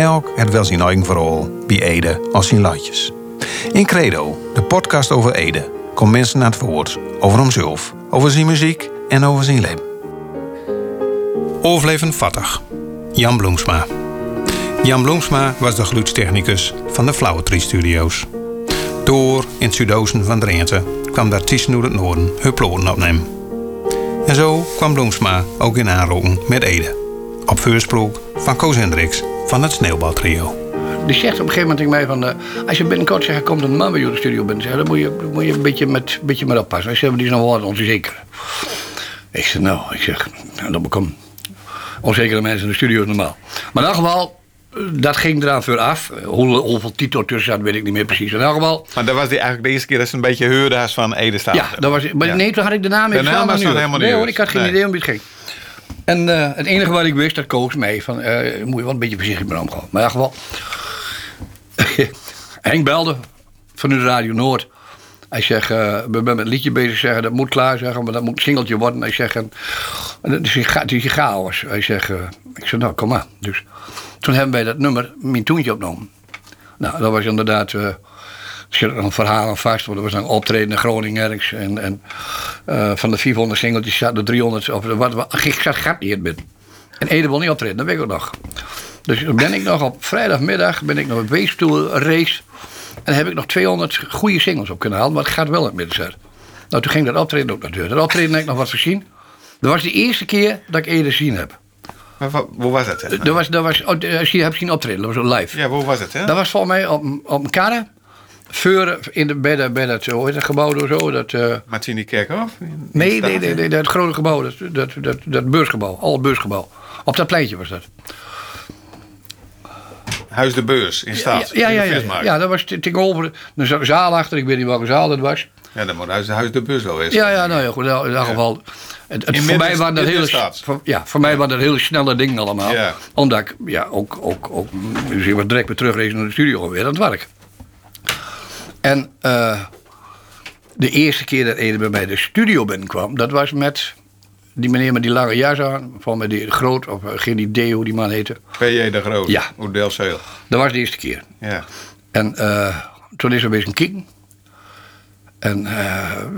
Elk het wel zijn eigen verhaal bij Ede als zijn latjes. In Credo, de podcast over Ede, komt mensen naar het woord over hemzelf, over zijn muziek en over zijn leven. Overleven vattig. Jan Bloemsma. Jan Bloemsma was de geluidstechnicus van de Flauwetrie Studio's. Door in het zuidoosten van Drenthe kwam de artiesten het noorden hun ploten opnemen. En zo kwam Bloemsma ook in aanraking met Ede. Op voorspraak van Koos Hendricks van het Sneeuwbaltrio. Die zegt op een gegeven moment tegen mij van... eh, als je binnenkort zegt, komt een man bij jullie studio binnen... Zeg, dan moet je, moet je een beetje met, een beetje met oppassen. Hij zegt, die is nog wel wat onzeker. Ik zeg, nou, ik zeg, nou, dan kom onzekere mensen in de studio is normaal. Maar in elk geval, dat ging eraan voor af. Hoe, hoeveel titel tussen zat, weet ik niet meer precies. In elk geval, Maar dat was die eigenlijk de eerste keer dat ze een beetje hoorde van Ede staat. ja, dat was, maar Ja. nee, toen had ik de naam De naam was nog helemaal niet Nee hoor, ik had geen Nee. idee om wie het ging. En eh, het enige wat ik wist, dat koos mij van, eh, moet je wel een beetje voorzichtig mee omgaan. Maar in elk geval, Henk belde van de Radio Noord. Hij zegt, eh, we zijn met een liedje bezig, zeggen, dat moet klaar zeggen, maar dat moet een singeltje worden. Hij zegt, en, dat is, het is chaos. Hij zegt, ik zeg, nou, kom maar. Dus toen hebben wij dat nummer, Mijn Toentje, opgenomen. Nou, dat was inderdaad, zit nog een verhaal aan vast, want er was een optreden in Groningen ergens. En, en eh, van de 400 singeltjes zaten er 300, of er wat, wat, ik zat gat niet in En Ede wil niet optreden, dat weet ik ook nog. Dus ben ik nog op vrijdagmiddag ben ik nog op Weestoel race. En heb ik nog 200 goede singles op kunnen halen, maar het gaat wel in het midden. zeg. Nou, toen ging dat optreden ook naar de deur. Dat optreden heb ik nog wat gezien. Dat was de eerste keer dat ik Ede gezien heb. Maar hoe was hè? Dat was, dat was, oh, als je hebt zien optreden, dat was live. Ja, hoe was het? Hè? Dat was volgens mij op, op een karre. Voor in de, bij, de, bij dat, hoe heet dat gebouw door zo? Dat, eh, Martini Kerkhof? nee, nee, nee, nee, dat grote gebouw. Dat, dat, dat, dat beursgebouw. Al het beursgebouw. Op dat pleintje was dat. Huis de Beurs in Staat. Ja, ja, ja. Ja, dat was te- tegenover een za- zaal achter. Ik weet niet welke zaal dat was. Ja, dan moet Huis, Huis de Beurs wel wezen. Ja, ja, nou ja, goed. In ieder geval. Het, het, voor mij waren dat hele, voor, ja, voor mij waren dat hele snelle dingen allemaal. Omdat ik ja, ook, ook, ook dus ik was direct weer terugrezen naar de studio weer aan het werk. En eh, de eerste keer dat Ede bij mij de studio binnenkwam, dat was met die meneer met die lange jas aan. Van met die groot, of eh, geen idee hoe die man heette. P.J. de Groot. Ja. Dat was de eerste keer. Ja. En eh, toen is er weer een kieken. En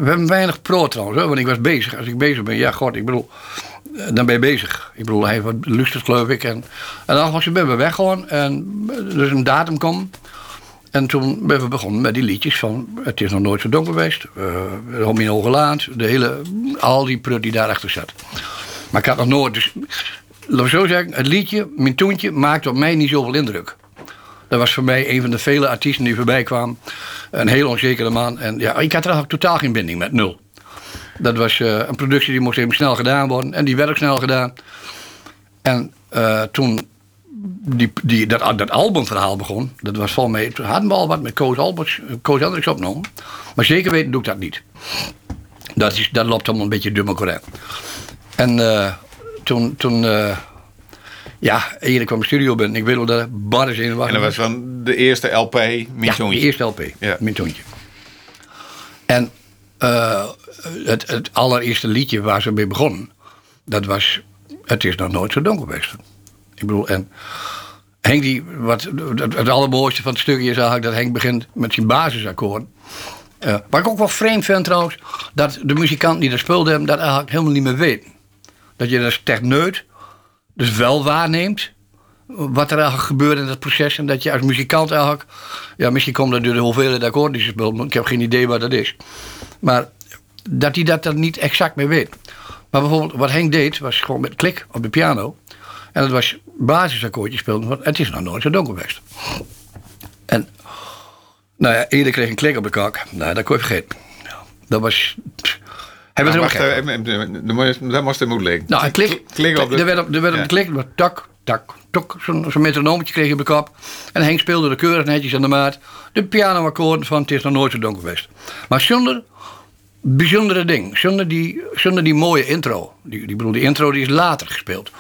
we hebben weinig pro trouwens, hoor, want ik was bezig. Als ik bezig ben, ja, god, ik bedoel, dan ben je bezig. Ik bedoel, hij heeft wat lustert, geloof ik. En, en dan was je ben we weggegaan en er is een datum kwam. En toen ben we begonnen met die liedjes van Het is nog nooit zo donker geweest. Uh, Hoge Laand, de hele, al die prut die daarachter zat. Maar ik had nog nooit, dus laten we zo zeggen, het liedje, mijn toentje, maakte op mij niet zoveel indruk. Dat was voor mij een van de vele artiesten die voorbij kwamen. Een heel onzekere man. En ja, ik had er eigenlijk totaal geen binding met, nul. Dat was eh, een productie die moest even snel gedaan worden. En die werd ook snel gedaan. En eh, toen die, die, dat, dat albumverhaal begon, dat was volgens mij... Toen hadden we al wat met Koos Alberts, Koos Hendricks opgenomen. Maar zeker weten doe ik dat niet. Dat, is, dat loopt allemaal een beetje dummer correct. En eh, toen... toen eh, ja, Erik kwam de studio binnen. Ik weet wel dat Bar is in En dat was van de eerste LP, Mijn ja, de eerste LP, Ja. mijn toontje. En eh, het, het allereerste liedje waar ze mee begonnen, dat was Het is nog nooit zo donker geweest. Ik bedoel, en Henk die, wat, het, allermooiste van het stukje is eigenlijk dat Henk begint met zijn basisakkoorden. Eh wat ik ook wel vreemd vind trouwens, dat de muzikanten die dat speelden hebben, dat eigenlijk helemaal niet meer weten. Dat je als techneut dus wel waarneemt wat er eigenlijk gebeurt in dat proces. En dat je als muzikant eigenlijk... Ja, misschien komt dat door de hoeveelheid akkoorden die ze Ik heb geen idee wat dat is. Maar dat hij dat dan niet exact meer weet. Maar bijvoorbeeld wat Henk deed, was gewoon met klik op de piano. En dat was basisakkoordje speelden. Want het is nog nooit zo donker geweest. En nou ja, eerder kreeg een klik op de kak. Nou, dat kon je vergeten. Dat was... Hebben we moest- dat moest de moed liggen. Nou, een klik. Klik op de... Er werd op, er werd Ja. geklikt, maar tak, tak, tok. Zo'n zo'n metronoomtje kreeg je op de kop. En Henk speelde er keurig netjes aan de maat. De pianoakkoorden van Het is nog nooit zo donker geweest. Maar zonder bijzondere ding. Zonder die, zonder die mooie intro. Die, die, bedoel, die intro die is later gespeeld.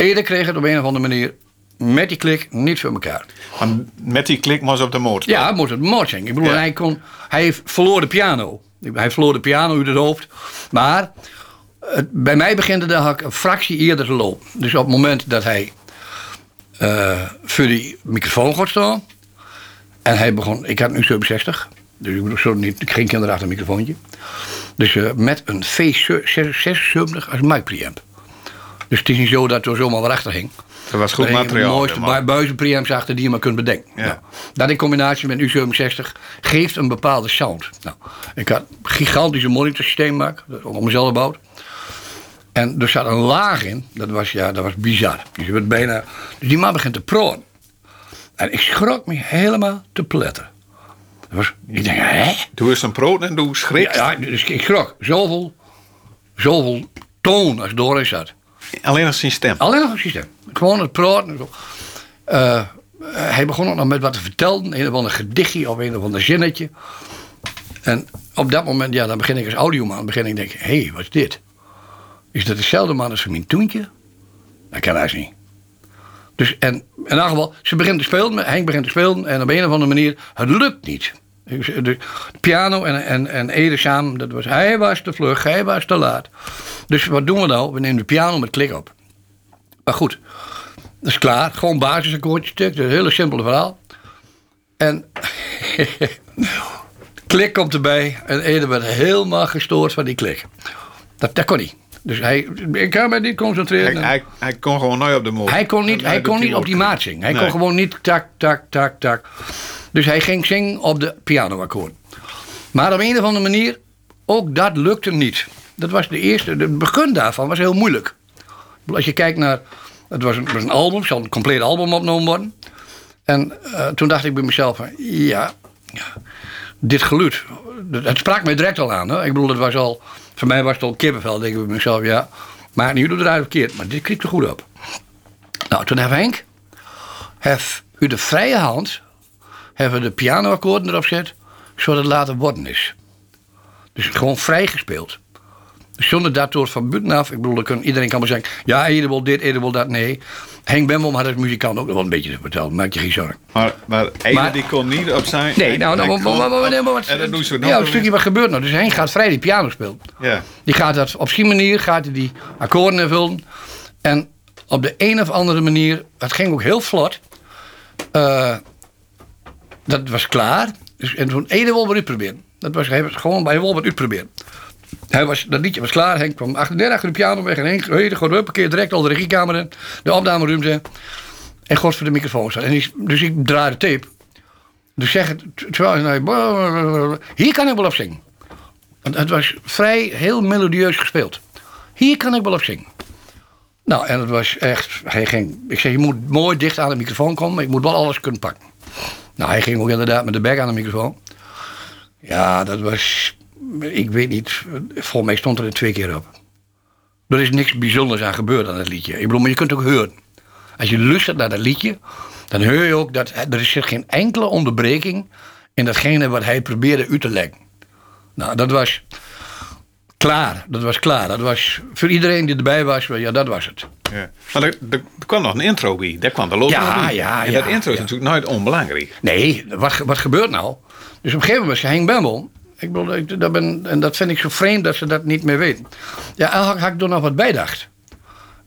Ede kreeg het op een of andere manier met die klik niet voor elkaar. Maar met die klik was op de motor. Ja, moest het mooi zijn. Ik bedoel, Ja. hij, kon, hij verloor de piano. Hij verloor de piano uit het hoofd. Maar het, bij mij begint het eigenlijk een fractie eerder te lopen. Dus op het moment dat hij eh, voor die microfoon gaat staan. En hij begon, ik had nu 67. Dus ik bedoel, zo niet, geen kinderen achter een microfoontje. Dus eh, met een V76 als mic preamp. Dus het is niet zo dat er zomaar wat achter hing. Dat was goed Er materiaal. De mooiste buizenpreamps achter die je maar kunt bedenken. Ja. Nou, dat in combinatie met U67 geeft een bepaalde sound. Nou, ik had een gigantische monitorsysteem gemaakt, dat op mezelf gebouwd. En er zat een laag in, dat was, ja, dat was bizar. Dus, je bijna, dus die man begint te proen. En ik schrok me helemaal te pletten. Dat was, ik denk, hè? Doe eens een brood en doe schrik. Ja, ja, dus ik schrok. Zoveel, zoveel toon als doorheen zat. Alleen als stem. Alleen een systeem. Gewoon het praten. Eh, hij begon ook nog met wat te vertellen. Een of ander gedichtje of een of ander zinnetje. En op dat moment, ja, dan begin ik als audioman. begin ik te denken, hé, hey, wat is dit? Is dat dezelfde man als van mijn toentje? Dat kan hij niet. Dus, en in elk geval, ze begint te spelen, Henk begint te spelen. En op een of andere manier, het lukt niet. Dus De piano en, en, en Ede samen, dat was, hij was te vlug, hij was te laat. Dus wat doen we nou? We nemen de piano met klik op. Maar goed, dat is klaar. Gewoon basisakkoordjes stuk. Dat is een hele simpele verhaal. En klik komt erbij. En Ede werd helemaal gestoord van die klik. Dat, dat kon niet. Dus hij, ik kan me niet concentreren. Hij, hij, hij kon gewoon nooit op de motor. Hij kon niet, hij kon niet op die maat zingen. Hij kon gewoon niet tak, tak, tak, tak. Dus hij ging zingen op de pianoakkoord. Maar op een of andere manier, ook dat lukte niet. Dat was de eerste, het begin daarvan was heel moeilijk. Als je kijkt naar, het was een, het was een album, zal een compleet album opgenomen worden. En eh, toen dacht ik bij mezelf, van, ja, dit geluid, het sprak mij direct al aan. Hè? Ik bedoel, het was al, voor mij was het al kippenvel, denk ik bij mezelf, ja. Maar nu doet het eruit verkeerd, maar dit kriegt er goed op. Nou, toen heeft Henk, heeft u de vrije hand, hebben we de pianoakkoorden erop gezet, zodat het later worden is. Dus gewoon vrij gespeeld. Dus zonder dat door van buitenaf, ik bedoel, kan, iedereen kan maar zeggen, ja, ieder wil dit, ieder wil dat, nee. Henk Bemmel had als muzikant ook nog wel een beetje verteld, maak je geen zorgen. Maar, maar Ede Maar- die kon niet op zijn... Nee, nou, nou, kon maar, maar, maar, maar, maar, op- En dan doen ze het nog ja, een stukje wat gebeurt nou. Dus Henk gaat vrij die piano spelen. Ja. Die gaat dat op zijn manier, gaat hij die akkoorden invullen. En op de een of andere manier, het ging ook heel vlot. eh, dat was klaar. Dus, en toen wil wat uitproberen. Dat was, gewoon bij wat uitproberen. Hij was, dat liedje was klaar. Henk kwam achter, net de piano weg. En Henk hey, gewoon huppakee, direct al de regiekamer in. De opnameruimte. En God voor de microfoon staan. En dus ik draai de tape. Dus zeg het, terwijl. Hier kan ik wel op zingen. Het was vrij heel melodieus gespeeld. Hier kan ik wel op zingen. Nou, en het was echt. Hij ging. Ik zei: Je moet mooi dicht aan de microfoon komen, maar ik moet wel alles kunnen pakken. Nou, hij ging ook inderdaad met de bek aan de microfoon. Ja, dat was. Ik weet niet. Volgens mij stond er er twee keer op. Er is niks bijzonders aan gebeurd aan het liedje. Ik bedoel, maar je kunt ook horen. Als je luistert naar dat liedje, dan hoor je ook dat er zit geen enkele onderbreking in datgene wat hij probeerde uit te leggen. Nou, dat was klaar. Dat was klaar. Dat was voor iedereen die erbij was, ja, dat was het. Ja. Maar er, er, er kwam nog een intro bij. Daar kwam de loop Ja, ja, En ja, dat intro is ja. natuurlijk nooit onbelangrijk. Nee, wat, wat gebeurt nou? Dus op een gegeven moment is Henk Bemmel. Ik bedoel, ik, dat ben, en dat vind ik zo vreemd dat ze dat niet meer weten. Ja, eigenlijk had ik er nog wat bijdacht.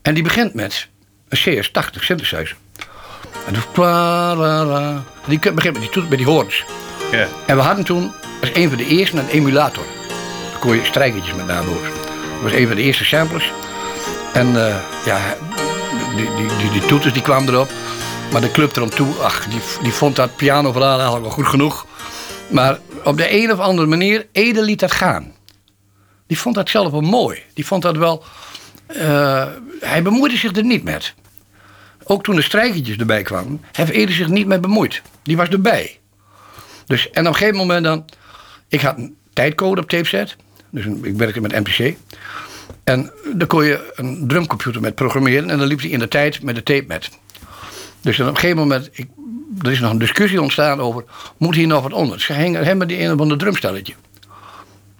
En die begint met een CS80 synthesizer. En la. die begint met die, toet- met die hoorns. Ja. En we hadden toen als een van de eerste een emulator. Daar kon je strijkertjes met nabootsen. Dat was een van de eerste samplers. En eh, ja, die, die, die, die toeters die kwamen erop. Maar de club erom toe, ach, die, die vond dat pianoverhaal eigenlijk wel goed genoeg. Maar op de een of andere manier, Ede liet dat gaan. Die vond dat zelf wel mooi. Die vond dat wel... eh, hij bemoeide zich er niet met. Ook toen de strijkertjes erbij kwamen, heeft Ede zich niet mee bemoeid. Die was erbij. Dus, en op een gegeven moment dan... Ik had een tijdcode op tape set. Dus ik werkte met MPC. En dan kon je een drumcomputer met programmeren en dan liep hij in de tijd met de tape met. Dus op een gegeven moment, ik, er is nog een discussie ontstaan over, moet hier nog wat onder? Ze hingen hem met die een of ander drumstelletje.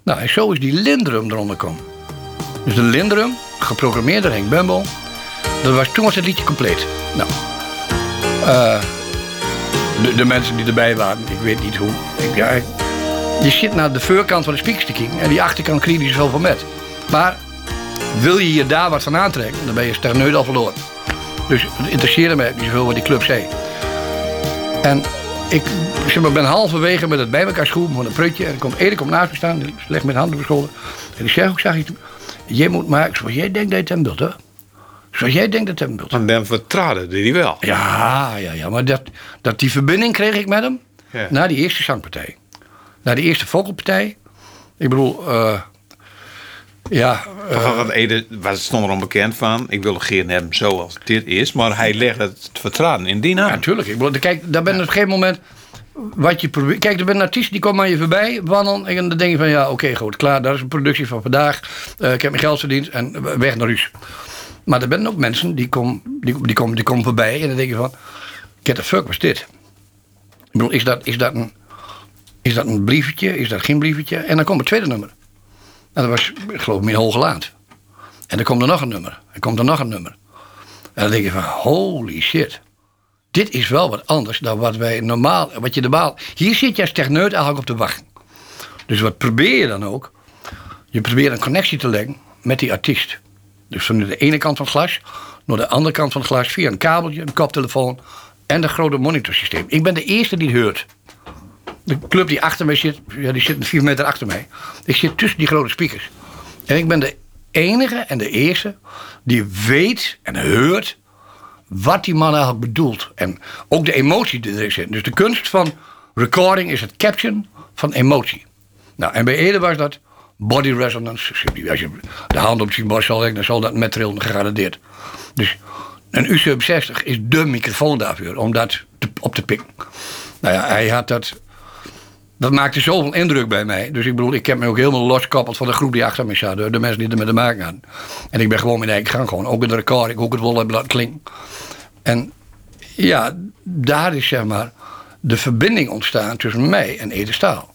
Nou, en zo is die Lindrum eronder gekomen. Dus de Lindrum, geprogrammeerd door Henk Bumble, dat was, toen was het liedje compleet. Nou, eh, de, de mensen die erbij waren, ik weet niet hoe. Ik, je zit naar de voorkant van de speakers te kijken en die achterkant krijg je zoveel met. Maar wil je je daar wat van aantrekken, dan ben je stagneut al verloren. Dus het interesseerde mij niet zoveel wat die club zei. En ik zeg maar, ben halverwege met het bij elkaar schroeven van een prutje. En er komt Erik komt naast me staan, die legt met handen op schouder. En ik zeg, hoe zag je het? Jij moet maken zoals jij denkt dat je het hem wilt, hè? Zoals jij denkt dat het hem wilt. Want dan vertraden die wel. Ja, ja, ja, maar dat, dat die verbinding kreeg ik met hem Ja. na die eerste zangpartij. Na die eerste vogelpartij. Ik bedoel, eh, ja, eh, Van wat Ede was stond er onbekend van. Ik wil geen hebben zoals dit is. Maar hij legt het vertraden in die naam. ja, natuurlijk. Ik bedoel, kijk, daar ben je op een gegeven moment wat je probeert. Kijk, er ben een artiest die komt aan je voorbij wandelen. En dan denk je van ja, oké, goed, klaar. Dat is een productie van vandaag. Eh, ik heb mijn geld verdiend en weg naar huis. Maar er zijn ook mensen die komen die, die komen die komen voorbij. En dan denk je van, get the fuck was dit? Ik bedoel, is dat, is dat een... Is dat een briefje? Is dat geen briefje? En dan komt het tweede nummer. En dat was, ik geloof Hoogelaand. En dan komt er nog een nummer. En komt er nog een nummer. En dan denk je van, holy shit. Dit is wel wat anders dan wat wij normaal, wat je normaal... Hier zit je als techneut eigenlijk op te wachten. Dus wat probeer je dan ook? Je probeert een connectie te leggen met die artiest. Dus van de ene kant van het glas naar de andere kant van het glas... via een kabeltje, een koptelefoon en een grote monitorsysteem. Ik ben de eerste die het hoort. De club die achter mij zit, ja, die zit vier meter achter mij. Ik zit tussen die grote speakers. En ik ben de enige en de eerste die weet en hoort wat die man eigenlijk bedoelt. En ook de emotie die erin zit. Dus de kunst van recording is het caption van emotie. Nou, en bij Ede was dat body resonance. Als je de hand op zijn borst zal leggen, dan zal dat met trillen gegarandeerd. Dus een U67 is dé microfoon daarvoor, om dat op te pikken. Nou ja, hij had dat... Dat maakte zoveel indruk bij mij. Dus ik bedoel, ik heb me ook helemaal losgekoppeld van de groep die achter me zat. De, de mensen die er met te maken hadden. En ik ben gewoon mijn eigen gang gewoon. Ook in de recording, ook het laten klinken. En ja, daar is zeg maar de verbinding ontstaan tussen mij en Ede Staal.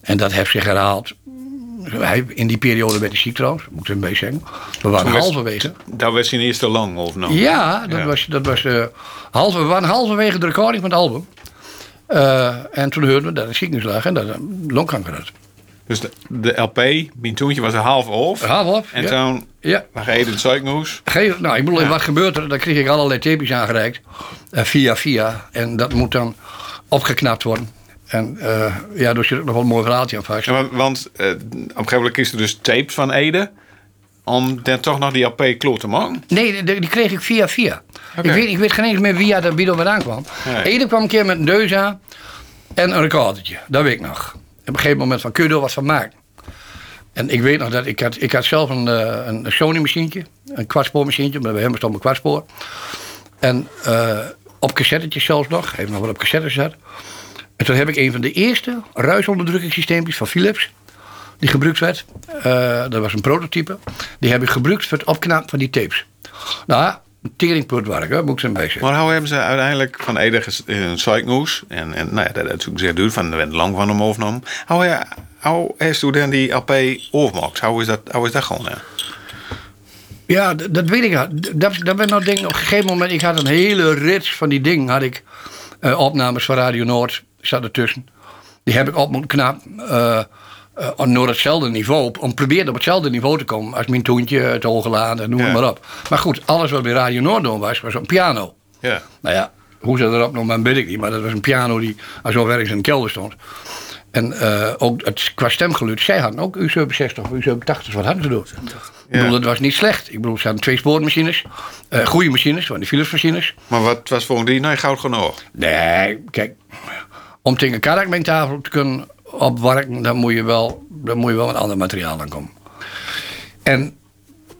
En dat heeft zich herhaald. Hij, in die periode werd hij ziek trouwens, moet ik een beetje zeggen. We waren was- halverwege. Dat was zijn eerste lang of nou? Ja, dat Ja. was, dat was halve, we waren halverwege de recording van het album. Eh, en toen hoorden we dat hij ziekenhuis lag en dat longkanker had. Dus de, de LP, mijn toontje was een half off. Half op, En ja. toen Ja. lag Ede in het. Geen, nou, ik bedoel, wat gebeurt er? Dan kreeg ik allerlei tapes aangereikt. eh, via via. En dat moet dan opgeknapt worden. En eh, ja, daar zit ook nog wel een mooi verhaaltje aan vast. Ja, want want eh, op een gegeven moment kies er dus tapes van Ede. Om dan toch nog die LP kloot te maken. Nee, die, die kreeg ik via via. Ik, weet, ik weet geen eens meer wie dat Bido vandaan kwam. Nee. Ede kwam een keer met een deus aan en een recordertje. Dat weet ik nog. Op een gegeven moment van, kun je er wat van maken? En ik weet nog dat ik had, ik had zelf een, eh, een Sony-machientje. Een kwartspoormachientje, maar bij hem stond een kwartspoor. En eh, op cassettetjes zelfs nog. Heeft nog wat op cassettes gezet. En toen heb ik een van de eerste ruisonderdrukkingssysteempjes van Philips. Die gebruikt werd. Eh, dat was een prototype. Die heb ik gebruikt voor het opknappen van die tapes. Nou, een teringput werk, hè, moet ik zijn zeggen. Maar hoe hebben ze uiteindelijk van Ede een ziekenhuis. En, en nou ja, dat is ook zeer duur. Van, werd lang van hem overgenomen. Hoe, ja, hoe heeft u dan die LP overgemaakt? Hoe is dat, hoe is dat gewoon? Hè? Ja, dat weet ik. Dat, dat ben nou dingen. Op een gegeven moment, ik had een hele rits van die dingen. Had ik eh, opnames van Radio Noord, zat ertussen. Die heb ik op moeten knappen. eh naar hetzelfde niveau. Om proberen op hetzelfde niveau te komen. Als mijn toontje, het hoge laan en noem Ja. maar op. Maar goed, alles wat bij Radio Noord doen was, was een piano. Ja. Nou ja, hoe ze erop noemen, weet ik niet. Maar dat was een piano die alsof ergens in een kelder stond. En eh, ook het, qua stemgeluid, zij hadden ook U67 of U87, wat hadden ze doen? Ik bedoel, dat was niet slecht. Ik bedoel, ze hadden twee spoormachines, eh goede machines, van die Philips machines. Maar wat was volgens die? Nee, goud genoeg. Nee, kijk, om tegen een karakmengtafel te kunnen opwarken, dan moet je wel, dan moet je wel met ander materiaal aan komen. En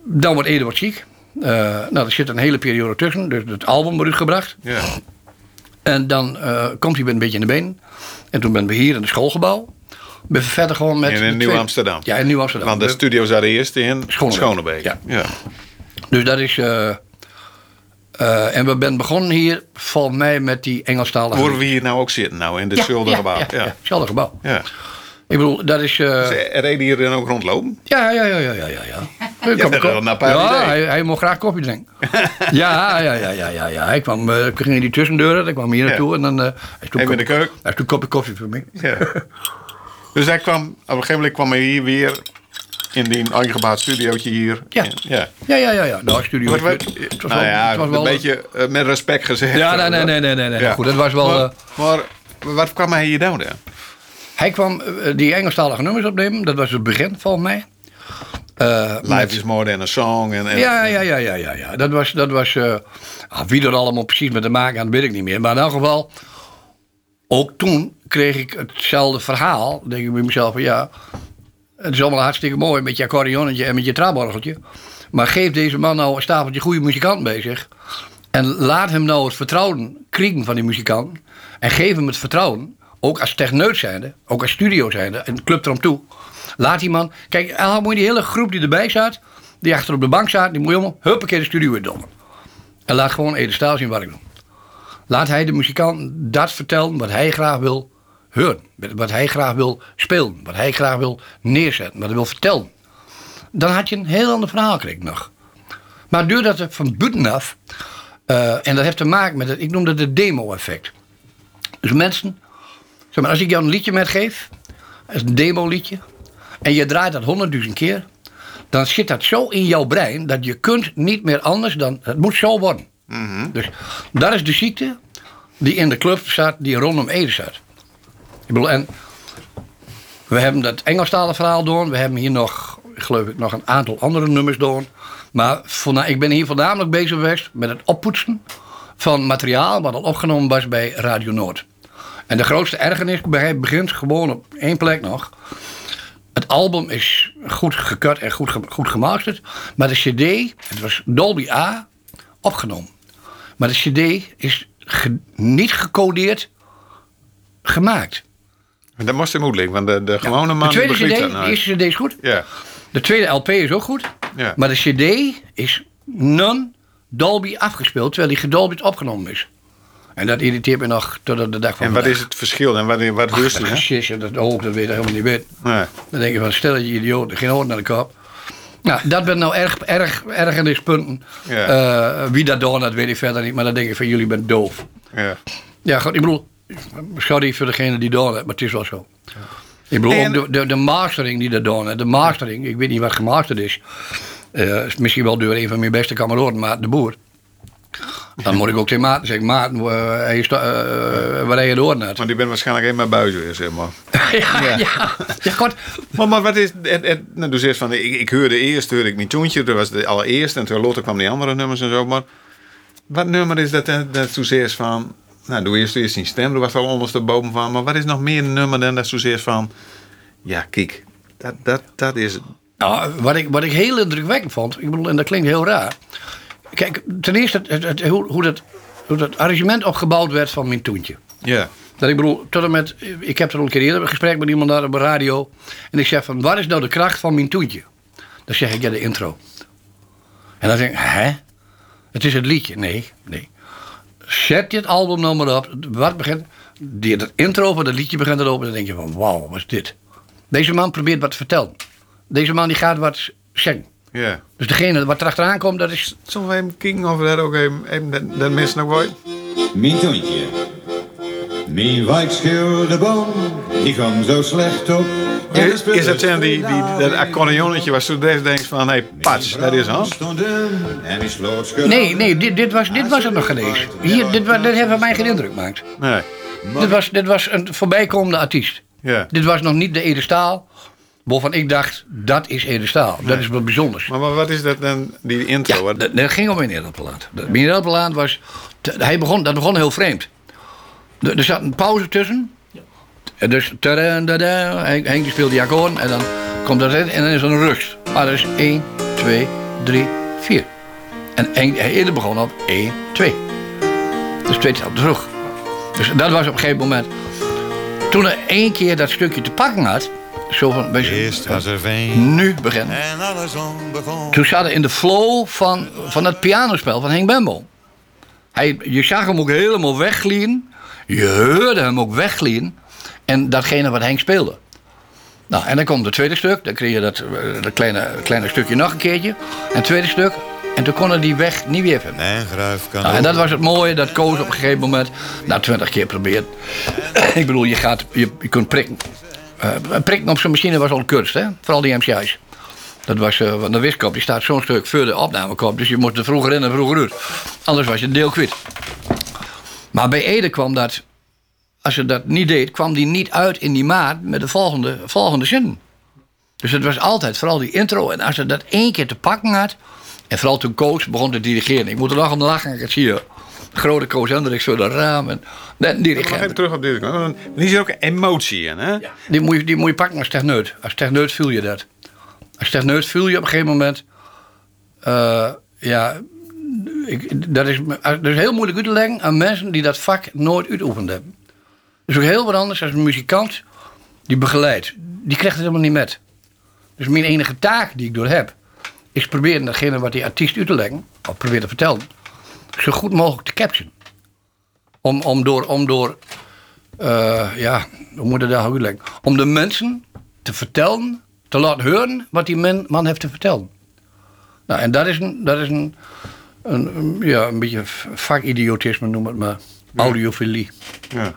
dan wordt wat ziek. Eh, nou, er zit een hele periode tussen, dus het album wordt uitgebracht. Ja. En dan eh, komt hij weer een beetje in de been. En toen ben we hier in het schoolgebouw. ben verder gewoon met... In, in Nieuw-Amsterdam. Ja, in Nieuw-Amsterdam. Want de studio zat eerst in Schonebeek. Schonebeek. Ja. ja. Dus dat is... eh, eh, en we zijn begonnen hier, volgens mij, met die Engelstalige... Waar we hier nou ook zitten, nou, in hetzelfde ja, gebouw. Ja, Ja, ja, ja. hetzelfde gebouw. ja. Ik bedoel, dat is... eh, Ze reden hier dan ook rondlopen? Ja, ja, ja, ja, ja, ja. ja. Kwam- is apart ja, idee. hij, hij mocht graag koffie drinken. ja, ja, ja, ja, ja, ja. Hij kwam, eh, ik ging in die tussendeuren, dan kwam hij hier naartoe en dan... eh hij toen Even in de keuken. Hij heeft een kopje koffie voor mij. Ja. dus hij kwam, op een gegeven moment kwam hij hier weer in die ingebouwd studiootje hier. Ja. Ja. Ja, ja, ja, ja. Nou, studio. Het was nou wel- ja, het was wel- een beetje eh, met respect gezegd. Ja, nee, nee, nee, nee, nee. nee. Ja. Goed, dat was wel... Maar, eh, maar wat kwam hij hier doen dan? hij kwam eh, die Engelstalige nummers opnemen. Dat was het begin, volgens mij. Eh, Life is more than a song. En, en, Ja, ja, ja, ja, ja, ja. Dat was, dat was eh, ah, wie er allemaal precies met te maken had, weet ik niet meer. Maar in elk geval, ook toen kreeg ik hetzelfde verhaal. denk ik bij mezelf van ja, het is allemaal hartstikke mooi met je accordeonnetje en met je traaborgeltje. Maar geef deze man nou een stapeltje goede muzikanten bij zich. En laat hem nou het vertrouwen kriegen van die muzikanten. En geef hem het vertrouwen, ook als techneut zijnde, ook als studio zijnde, en club erom toe. Laat die man, kijk, dan moet je die hele groep die erbij zat, die achter op de bank zat, die moet je allemaal huppakee de studio in dommen. En laat gewoon Ede Staal zien wat ik doe. Laat hij de muzikant dat vertellen wat hij graag wil horen. Wat hij graag wil spelen. Wat hij graag wil neerzetten. Wat hij wil vertellen. Dan had je een heel ander verhaal kreeg ik nog. Maar doordat het van buitenaf... eh en dat heeft te maken met het... Ik noem dat het demo-effect. Dus mensen... Zeg maar, als ik jou een liedje metgeef... Is een demo-liedje. En je draait dat honderdduizend keer... Dan zit dat zo in jouw brein... dat je kunt niet meer anders dan... Het moet zo worden. Dus dat is de ziekte die in de club staat, die rondom Ede staat. En we hebben dat Engelstalige verhaal door. We hebben hier nog, geloof ik, nog een aantal andere nummers door. Maar voorna- ik ben hier voornamelijk bezig geweest met het oppoetsen van materiaal wat al opgenomen was bij Radio Noord. En de grootste ergernis begint gewoon op één plek nog. Het album is goed gekut en goed, goed gemasterd. Maar de CD, het was Dolby A, opgenomen. Maar de CD is niet gecodeerd gemaakt. Dat moest hem moeilijk, want de, de gewone man de tweede CD, dat de eerste CD is goed. Ja. De tweede LP is ook goed. Ja. Maar de CD is non-Dolby afgespeeld, terwijl die gedolby opgenomen is. En dat irriteert me nog tot op de dag van En wat vandaag. is het verschil en wat, wat Ach, dat en dat oog, dat weet ik helemaal niet weet. Nee. Dan denk je van, stel je idioot, geen hoort naar de kop. Nou, dat ben nou erg, erg, ergernispunten. Ja. Eh, wie dat doet, dat weet ik verder niet. Maar dan denk ik van, jullie bent doof. Ja. Ja, goed, ik bedoel, sorry voor degene die het, maar het is wel zo. Ik bedoel, En- ook de, de, de mastering die dat doen, hè, de mastering, ik weet niet wat gemasterd is. Eh, is misschien wel door een van mijn beste kameraden, Maarten de Boer. Dan moet ik ook tegen Maarten zeggen, Maarten, hij is, eh, waar heb je door net? Want die bent waarschijnlijk helemaal buizen weer, zeg maar. ja, ja, ja, goed. Maar, maar wat is... Het, het, nou, dus eerst van, ik, ik hoorde eerst hoorde ik mijn toontje, dat was de allereerste. En toen later kwam die andere nummers en zo. Maar wat nummer is dat, dat is van... Nou, doe eerst eerst die stem, er was wel ondersteboven van. Maar wat is nog meer een nummer dan dat zozeer van... Ja, kijk, dat, dat, dat is... Nou, wat ik, wat ik heel indrukwekkend vond, ik bedoel, en dat klinkt heel raar. Kijk, ten eerste het, het, het- hoe, hoe, dat, hoe dat arrangement opgebouwd werd van mijn toentje. Ja, Dat ik bedoel, tot en met, ik heb er al een keer eerder een gesprek met iemand daar op de radio. En ik zeg van, wat is nou de kracht van mijn toentje? Dan zeg ik, ja, de intro. En dan denk ik, hè? Het is het liedje. Nee, nee. Zet dit album nou maar op. Wat begint, die, dat intro van het liedje begint erop. En dan denk je van, wauw, wat is dit? Deze man probeert wat te vertellen. Deze man die gaat wat zeggen. ja. Dus degene wat erachteraan komt, dat is... Zullen we even kijken of dat ook even... even dat, dat mensen nog wel... Mijn toontje. Mijn wijkschilderboom, die kwam zo slecht op. Is, is het dan die, die, dat accordeonnetje waar deze denkt van... Hé, hey, pats, dat is han. Nee, nee, dit, dit, was, dit was het nog geweest. Hier, dit, dit heeft bij mij geen indruk gemaakt. Nee, Dit was, dit was een voorbijkomende artiest. ja. Dit was nog niet de Ede Staal. Waarvan ik dacht, dat is Ede Staal. Dat is wat bijzonders. Maar, maar wat is dat dan, die intro? Ja, dat, dat ging om meneer Appelaat. Meneer Appelaat was... Hij begon, dat begon heel vreemd. Er, er zat een pauze tussen. En dus... tada, Henk, Henk die speelt die akkoorden. En dan komt dat in. En dan is er een rust. Maar dat is 1, 2, 3, 4. En Henk, hij eerder begon op 1, 2. Dus twee tellen terug. Dus dat was op een gegeven moment... Toen er één keer dat stukje te pakken had, zo van, je, Eerst was er veen nu beginnen. en alle zon begon. Toen zat hij in de flow van, van het pianospel van Henk Bembel. Hij, je zag hem ook helemaal wegglien. Je hoorde hem ook wegglien. En datgene wat Henk speelde. Nou, en dan komt het tweede stuk. Dan kreeg je dat, eh, dat kleine, kleine stukje nog een keertje. En het tweede stuk. En toen kon hij die weg niet weer vinden. Mijn gruif kan Nou, en dat was het mooie, dat Koos op een gegeven moment, na twintig keer probeert. ik bedoel, je, gaat, je, je kunt prikken. Eh, prikken op zijn machine was al een kunst, hè? Vooral die MCI's. Dat was, eh want de wiskop die staat zo'n stuk voor de opnamekop. Dus je moest er vroeger in en vroeger uit. Anders was je een deel kwijt. Maar bij Ede kwam dat, als je dat niet deed, kwam die niet uit in die maat met de volgende, volgende zin. Dus het was altijd, vooral die intro. En als je dat één keer te pakken had. En vooral toen Koos begon te dirigeren. Ik moet er nog om lachen, ik zie je. Grote Koos Hendricks zo de raam. En net een Nog even terug op dit. want Er zit ook een emotie in, hè? Die moet, je, die moet je pakken als techneut. Als techneut voel je dat. Als techneut voel je op een gegeven moment... eh, ja, ik, dat, is, dat is heel moeilijk uit te leggen aan mensen die dat vak nooit uitoefend hebben. Dat is ook heel wat anders als een muzikant die begeleidt. Die krijgt het helemaal niet met. Dus mijn enige taak die ik door heb... is proberen datgene wat die artiest uit te leggen... of proberen te vertellen... zo goed mogelijk te captionen. Om, om door... Om door eh, ja, hoe moet ik dat uitleggen? Om de mensen te vertellen, te laten horen wat die man, man heeft te vertellen. Nou, en dat is een, dat is een, een, ja, een beetje vakidiotisme, noem het maar. Audiofilie. Ja.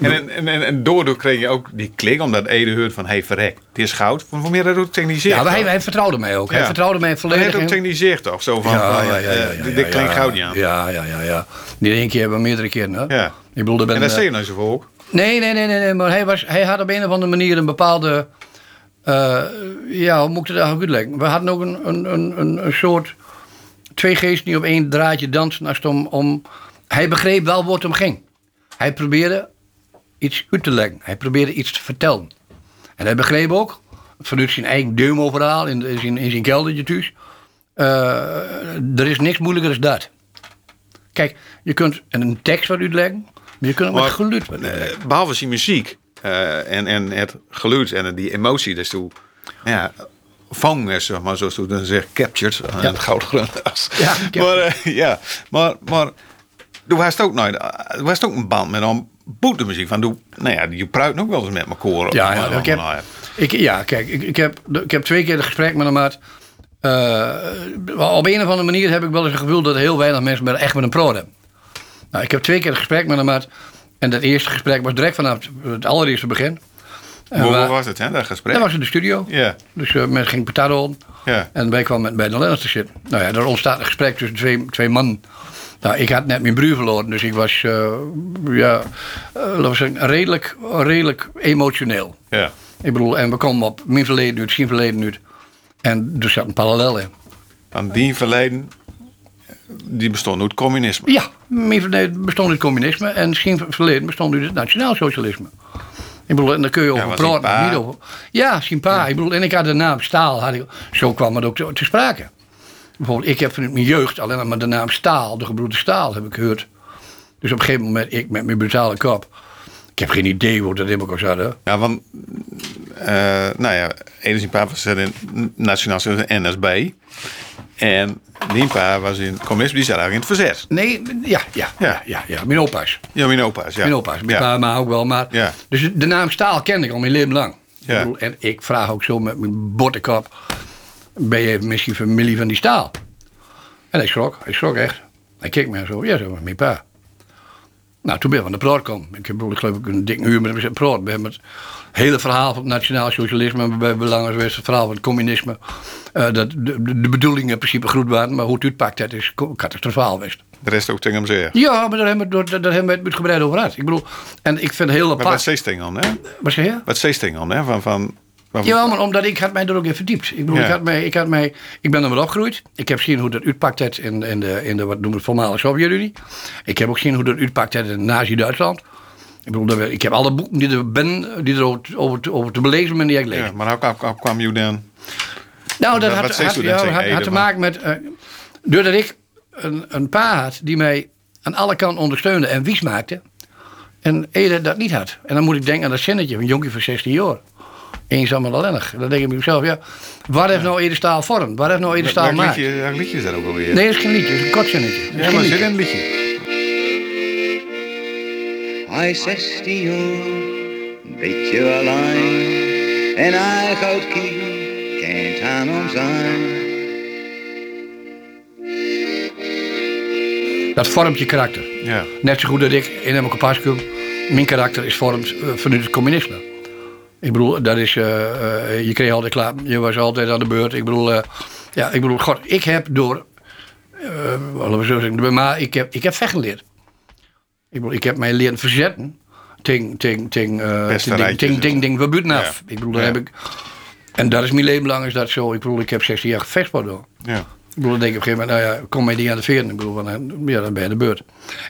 En, en, en, en, daardoor kreeg je ook die klik, omdat Ede hoort van, hey verrek, het is goud. Voor meer dat ook techniseert. Ja, maar hij, hij vertrouwde mij ook. Hij Ja. vertrouwde mij Maar volledig. hij heeft ook techniseerd toch? Zo van, van, eh, dit klinkt goud, ja. Ja, ja, ja, ja. Niet één keer, maar meerdere keren. Hè? Ja. Ik bedoel, ben, En dat eh, zie je nou zo voor ook. Nee, nee, nee, nee, nee, maar hij, was, hij had op een of andere manier een bepaalde. eh, ja, hoe moet ik het eigenlijk uitleggen? We hadden ook een, een, een, een, een soort. Twee geesten die op één draadje dansen. Als het om, om, hij begreep wel wat het om ging. Hij probeerde iets uit te leggen. Hij probeerde iets te vertellen. En hij begreep ook, vanuit zijn eigen demo-verhaal in, in, zijn, in zijn keldertje thuis. eh, er is niks moeilijker dan dat. Kijk, je kunt een tekst wat uitleggen, maar je kunt ook met geluid wat Eh, uitleggen. behalve zijn muziek eh, en, en het geluid en die emotie, dus toen, ja, vangen, zeg maar, zoals toen dan zegt, captured aan het goudgroen. Ja, maar, eh, ja, maar, maar, toen was het ook nooit, toen was het ook een band met een boetemuziek van, doe, nou ja, die pruit ook wel eens met mijn koren. Ja, ja, ik heb, ik, ja kijk, ik, ik, heb, ik heb twee keer een gesprek met hem gehad. Eh, op een of andere manier heb ik wel eens het gevoel dat heel weinig mensen met, echt met een pro hebben. Nou, ik heb twee keer een gesprek met hem gehad. En dat eerste gesprek was direct vanaf het allereerste begin. En Hoe waar- was het, hè, dat gesprek? Dat was in de studio. Ja, Dus uh, men ging patat ja. En wij kwamen met, bij de Lennart te zitten. Nou ja, er ontstaat een gesprek tussen twee, twee mannen. Nou, ik had net mijn broer verloren, dus ik was uh, ja, uh, zeggen, redelijk, redelijk emotioneel. ja. Ik bedoel, en we komen op mijn verleden uit, zijn verleden uit. En er zat een parallel in. Aan die verleden, die bestond uit communisme. Ja, mijn verleden bestond uit communisme en zijn verleden bestond uit het nationaalsocialisme. Ik bedoel, en daar kun je over was praten, maar niet over. Ja, zijn pa. Ik bedoel, en ik had de naam Staal, had ik, zo kwam het ook te, te sprake. Bijvoorbeeld, ik heb vanuit mijn jeugd alleen maar de naam Staal, de gebroederde Staal, heb ik gehoord. Dus op een gegeven moment, ik met mijn brutale kop. Ik heb geen idee hoe dat in elkaar zat. Ja, want, eh, nou ja, Ede zijn pa was in Nationaal NSB. En die pa was in communisme, die zat eigenlijk in het verzet. Nee, ja, ja, ja, Ja. ja, mijn opa's. Ja, mijn opa's, ja. Mijn opa's, mijn ja. pa maar ook wel. Maar, Ja. Dus de naam Staal kende ik al mijn leven lang. Ja. Ik bedoel, en ik vraag ook zo met mijn bottenkop... ben je misschien familie van die Staal? En hij schrok, hij schrok echt. Hij keek me zo, ja, zo, mijn pa. Nou, toen ben ik van de praat komen. Ik heb ik geloof ik een dik uur met hem praten. We hebben het hele verhaal van het nationaal socialisme... bij belangen geweest, het verhaal van het communisme... eh, dat de, de, bedoelingen in principe goed waren... maar hoe het uitpakt, dat is catastrofaal geweest. De rest ook tegen hem zeggen. Ja, maar daar hebben we, daar, hebben we het uitgebreid over gehad. Ik bedoel, en ik vind heel Maar wat apart. zegt dan, hè? Wat zeg je? Wat hè? Van, van, Ja, maar omdat ik had mij er ook in verdiept. Ik bedoel, Ja. ik, had mij, ik, had mij, ik ben er wel opgegroeid. Ik heb gezien hoe dat uitpakt het in, in, de, in de, wat noemen we, voormalige Sovjet-Unie. Ik heb ook gezien hoe dat uitpakt het in Nazi-Duitsland. Ik bedoel, ik heb alle boeken die er, ben, die er over, over, te- over te belezen ben, die ik lees. ja, maar hoe kwam, je dan? Nou, dat had, had, ja, te maken met... eh, doordat ik een, een pa had die mij aan alle kanten ondersteunde en wies maakte... En Ede dat niet had. En dan moet ik denken aan dat zinnetje van een jonkie van 16 jaar. Eenzaam en alleenig. Dan denk ik bij mezelf, ja, waar heeft nou Ede Staal vorm? Waar heeft nou Ede Staal Welk gemaakt? liedje, welk liedje is dat ook alweer? Nee, dat is geen liedje, dat is een kort zinnetje. Dat is Ja, maar zit in een liedje. Hij is 16 jaar, beetje alleen. En hij gaat kijken, kent aan hem zijn. Dat vormt je karakter. Ja. Net zo goed dat ik in Emma Pascu, mijn karakter is vormd eh, vanuit het communisme. Ik bedoel, dat is, eh, eh, je kreeg altijd klaar, je was altijd aan de beurt. Ik bedoel, eh, ja, ik bedoel, god, ik heb door, we zo zeggen, maar ik heb, ik heb vechten geleerd. Ik bedoel, ik heb mij leren verzetten tegen, tegen, tegen, Pesterijtjes tegen, en tegen, zo. tegen, we buiten af. Ik bedoel, daar heb ik, en dat is mijn leven lang is dat zo. Ik bedoel, ik heb 16 jaar gevechtsport door. ja. Ik bedoel, dan denk ik op een gegeven moment, nou ja, kom mij die aan de veer. Ik bedoel, van, eh, ja, dan ben je aan de beurt.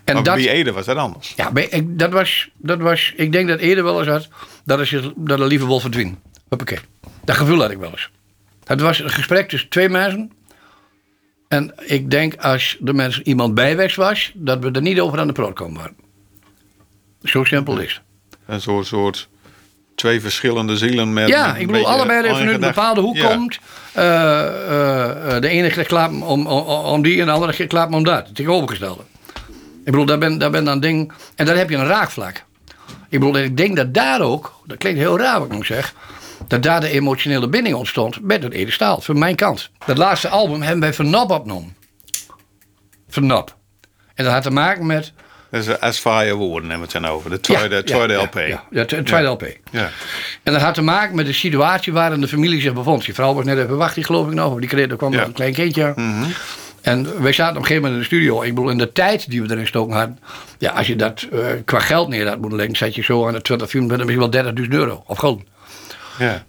En Maar dat, bij Ede was dat anders. ja, bij- ik, dat, was, dat was, ik denk dat eerder wel eens had, dat, is, dat er liever wil verdwijnen. Hoppakee. Dat gevoel had ik wel eens. Het was een gesprek tussen twee mensen. En ik denk als er mensen iemand bijweg was, dat we er niet over aan de proot komen waren. Zo simpel is het. Een soort, soort twee verschillende zielen met... Ja, ik bedoel, allebei eigen vanuit een bepaalde hoek Ja. komt. Eh, eh, eh, de ene klappen om, om, om die en de andere klappen om dat. Het tegenovergestelde. Ik bedoel, daar ben, daar ben dan ding. En daar heb je een raakvlak. Ik bedoel, ik denk dat daar ook, dat klinkt heel raar wat ik nu zeg, dat daar de emotionele binding ontstond met het Ede Staal, van mijn kant. Dat laatste album hebben wij Vernop opgenomen. En dat had te maken met. Dat is As Fire Woorden hebben we het dan over. De tweede, ja, tweede ja, LP. Ja, de tweede LP. Ja. En dat had te maken met de situatie waarin de familie zich bevond. Die vrouw was net even wacht, geloof ik nog. Die kreeg, er kwam nog een klein kindje. En wij zaten op een gegeven moment in de studio. Ik bedoel, in de tijd die we erin stoken hadden. Ja, als je dat eh, qua geld neer had moeten leggen, zat je zo aan de 20, 24, misschien wel 30.000 euro. Of gewoon. Ja.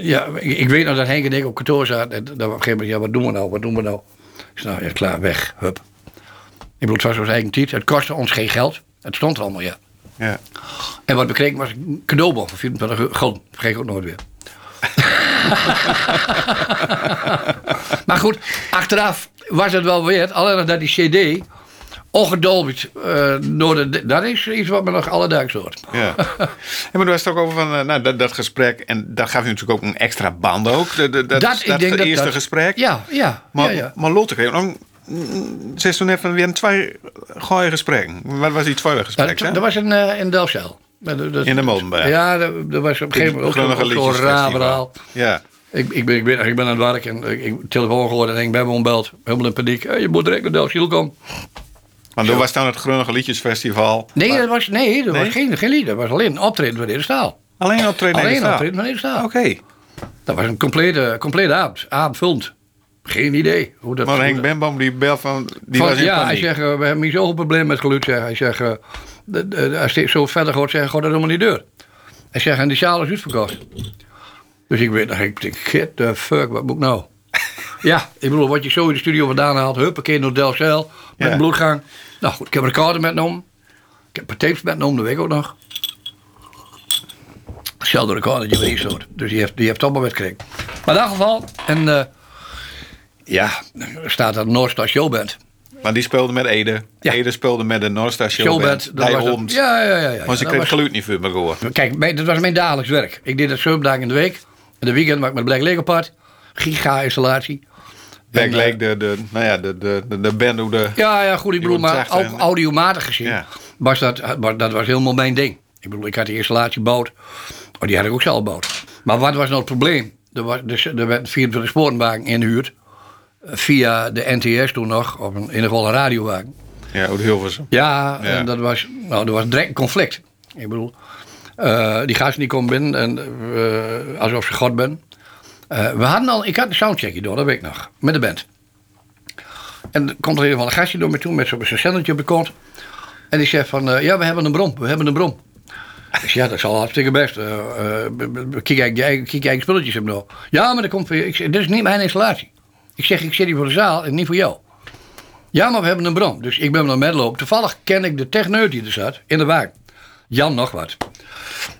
Ja, ik, weet nog dat Henk en ik op kantoor zaten. En dat we op een gegeven moment, ja, wat doen we nou? Wat doen we nou? Ik zei, nou ja, klaar, weg, hup. Ik bedoel, het was ons eigen. Het kostte ons geen geld. Het stond er allemaal, ja. ja. En wat we kregen was een cadeaubon van 24 euro. Gewoon, vergeet ik ook nooit weer. maar goed, achteraf was het wel weer. Alleen dat die cd ongedolberd eh door de... Dat is iets wat me nog alledaags hoort. Ja. ja, maar was het ook over van, eh, nou, dat, dat gesprek. En daar gaf je natuurlijk ook een extra band ook. De, de, dat, dat, ik denk dat eerste dat- gesprek. Ja, ja. Maar, ja, ja. maar Lotte kreeg ook... Ze is toen even weer een twee gooie gesprekken. Wat was die tweede gesprek? dat, was in, eh in Delfzijl. In de Molenberg. Ja, dat, was op een gegeven moment ook zo'n- Liedjesfestival. raar verhaal. Ja. Ik, ik, ben, ik, ben, ik ben aan het werk en ik, ik telefoon gehoord en ik ben me ontbeld. Helemaal in paniek. Hey, je moet direct naar Delfzijl komen. Maar toen was dan het Grunnige Liedjesfestival. Nee, Maar dat was, nee, dat Nee? was geen, geen lied. Dat was alleen een optreden van de Staal. Alleen optreden in de Alleen zaal? optreden van de Staal. Oké. Dat was een complete, complete avond. Avondvullend. Geen idee hoe dat... Maar Henk Benboom die bel van... Die Van- was in ja, hij zegt, eh, we hebben hier zoveel problemen met geluid. Zeg. Hij zegt, eh, de- de- als dit zo verder gaat, zeg, gaat dat helemaal niet deur. Hij zegt, en die zaal is uitverkocht. Dus ik weet nog, ik denk, get the fuck, wat moet ik nou? ja, ik bedoel, wat je zo in de studio vandaan haalt, huppakee naar Delcel, met Ja. een bloedgang. Nou goed, ik heb een recorder metgenomen. Ik heb een tapes metgenomen, dat weet ik ook nog. Hetzelfde recorder, die weet zo. Dus die heeft, die heeft allemaal wetgekregen. Maar in dat geval, en eh, ja, staat dat Noordstar Showband. Maar die speelde met Ede. Ja. Ede speelde met de Noordstar Showband. Showband, Bij ons. Ja, ja, ja. ja. Maar ze kreeg was- geluid niet voor me gehoord. Kijk, mijn- dat was mijn dagelijks werk. Ik deed dat zeven dagen in de week. En de weekend maak ik met Black Leopard. Giga-installatie. Black eh, Lake, de, de, nou ja, de, de, de, de band hoe de... Ja, ja, goed. Ik bedoel, maar ook en- audiomatig gezien Ja. was dat, was- dat was helemaal mijn ding. Ik bedoel, ik had die installatie gebouwd. Oh, die had ik ook zelf gebouwd. Maar wat was nou het probleem? Er, was, dus, er werd 24 sporenwagen ingehuurd. Via de NTS toen nog, of een, in ieder geval een radiowagen. Ja, hoe de Hilversum. Ja, Ja. en dat was, nou, er was direct een conflict. Ik bedoel, eh, die gasten die komen binnen en eh, alsof ze god ben. Eh, we hadden al, ik had een soundcheckje door, dat weet ik nog, met de band. En er komt er een van een gastje door me toe met zo'n zendertje op de kont. En die zegt van, ja, we hebben een brom, we hebben een brom. Ik zeg, ja, dat is al hartstikke best. kijk kijk spulletjes hebben nog. Ja, maar dat komt. Ik zeg, dit is niet mijn installatie. Ik zeg, ik zit hier voor de zaal en niet voor jou. Ja, maar we hebben een bron. Dus ik ben naar medloop. Toevallig ken ik de techneut die er zat in de wagen. Jan nog wat.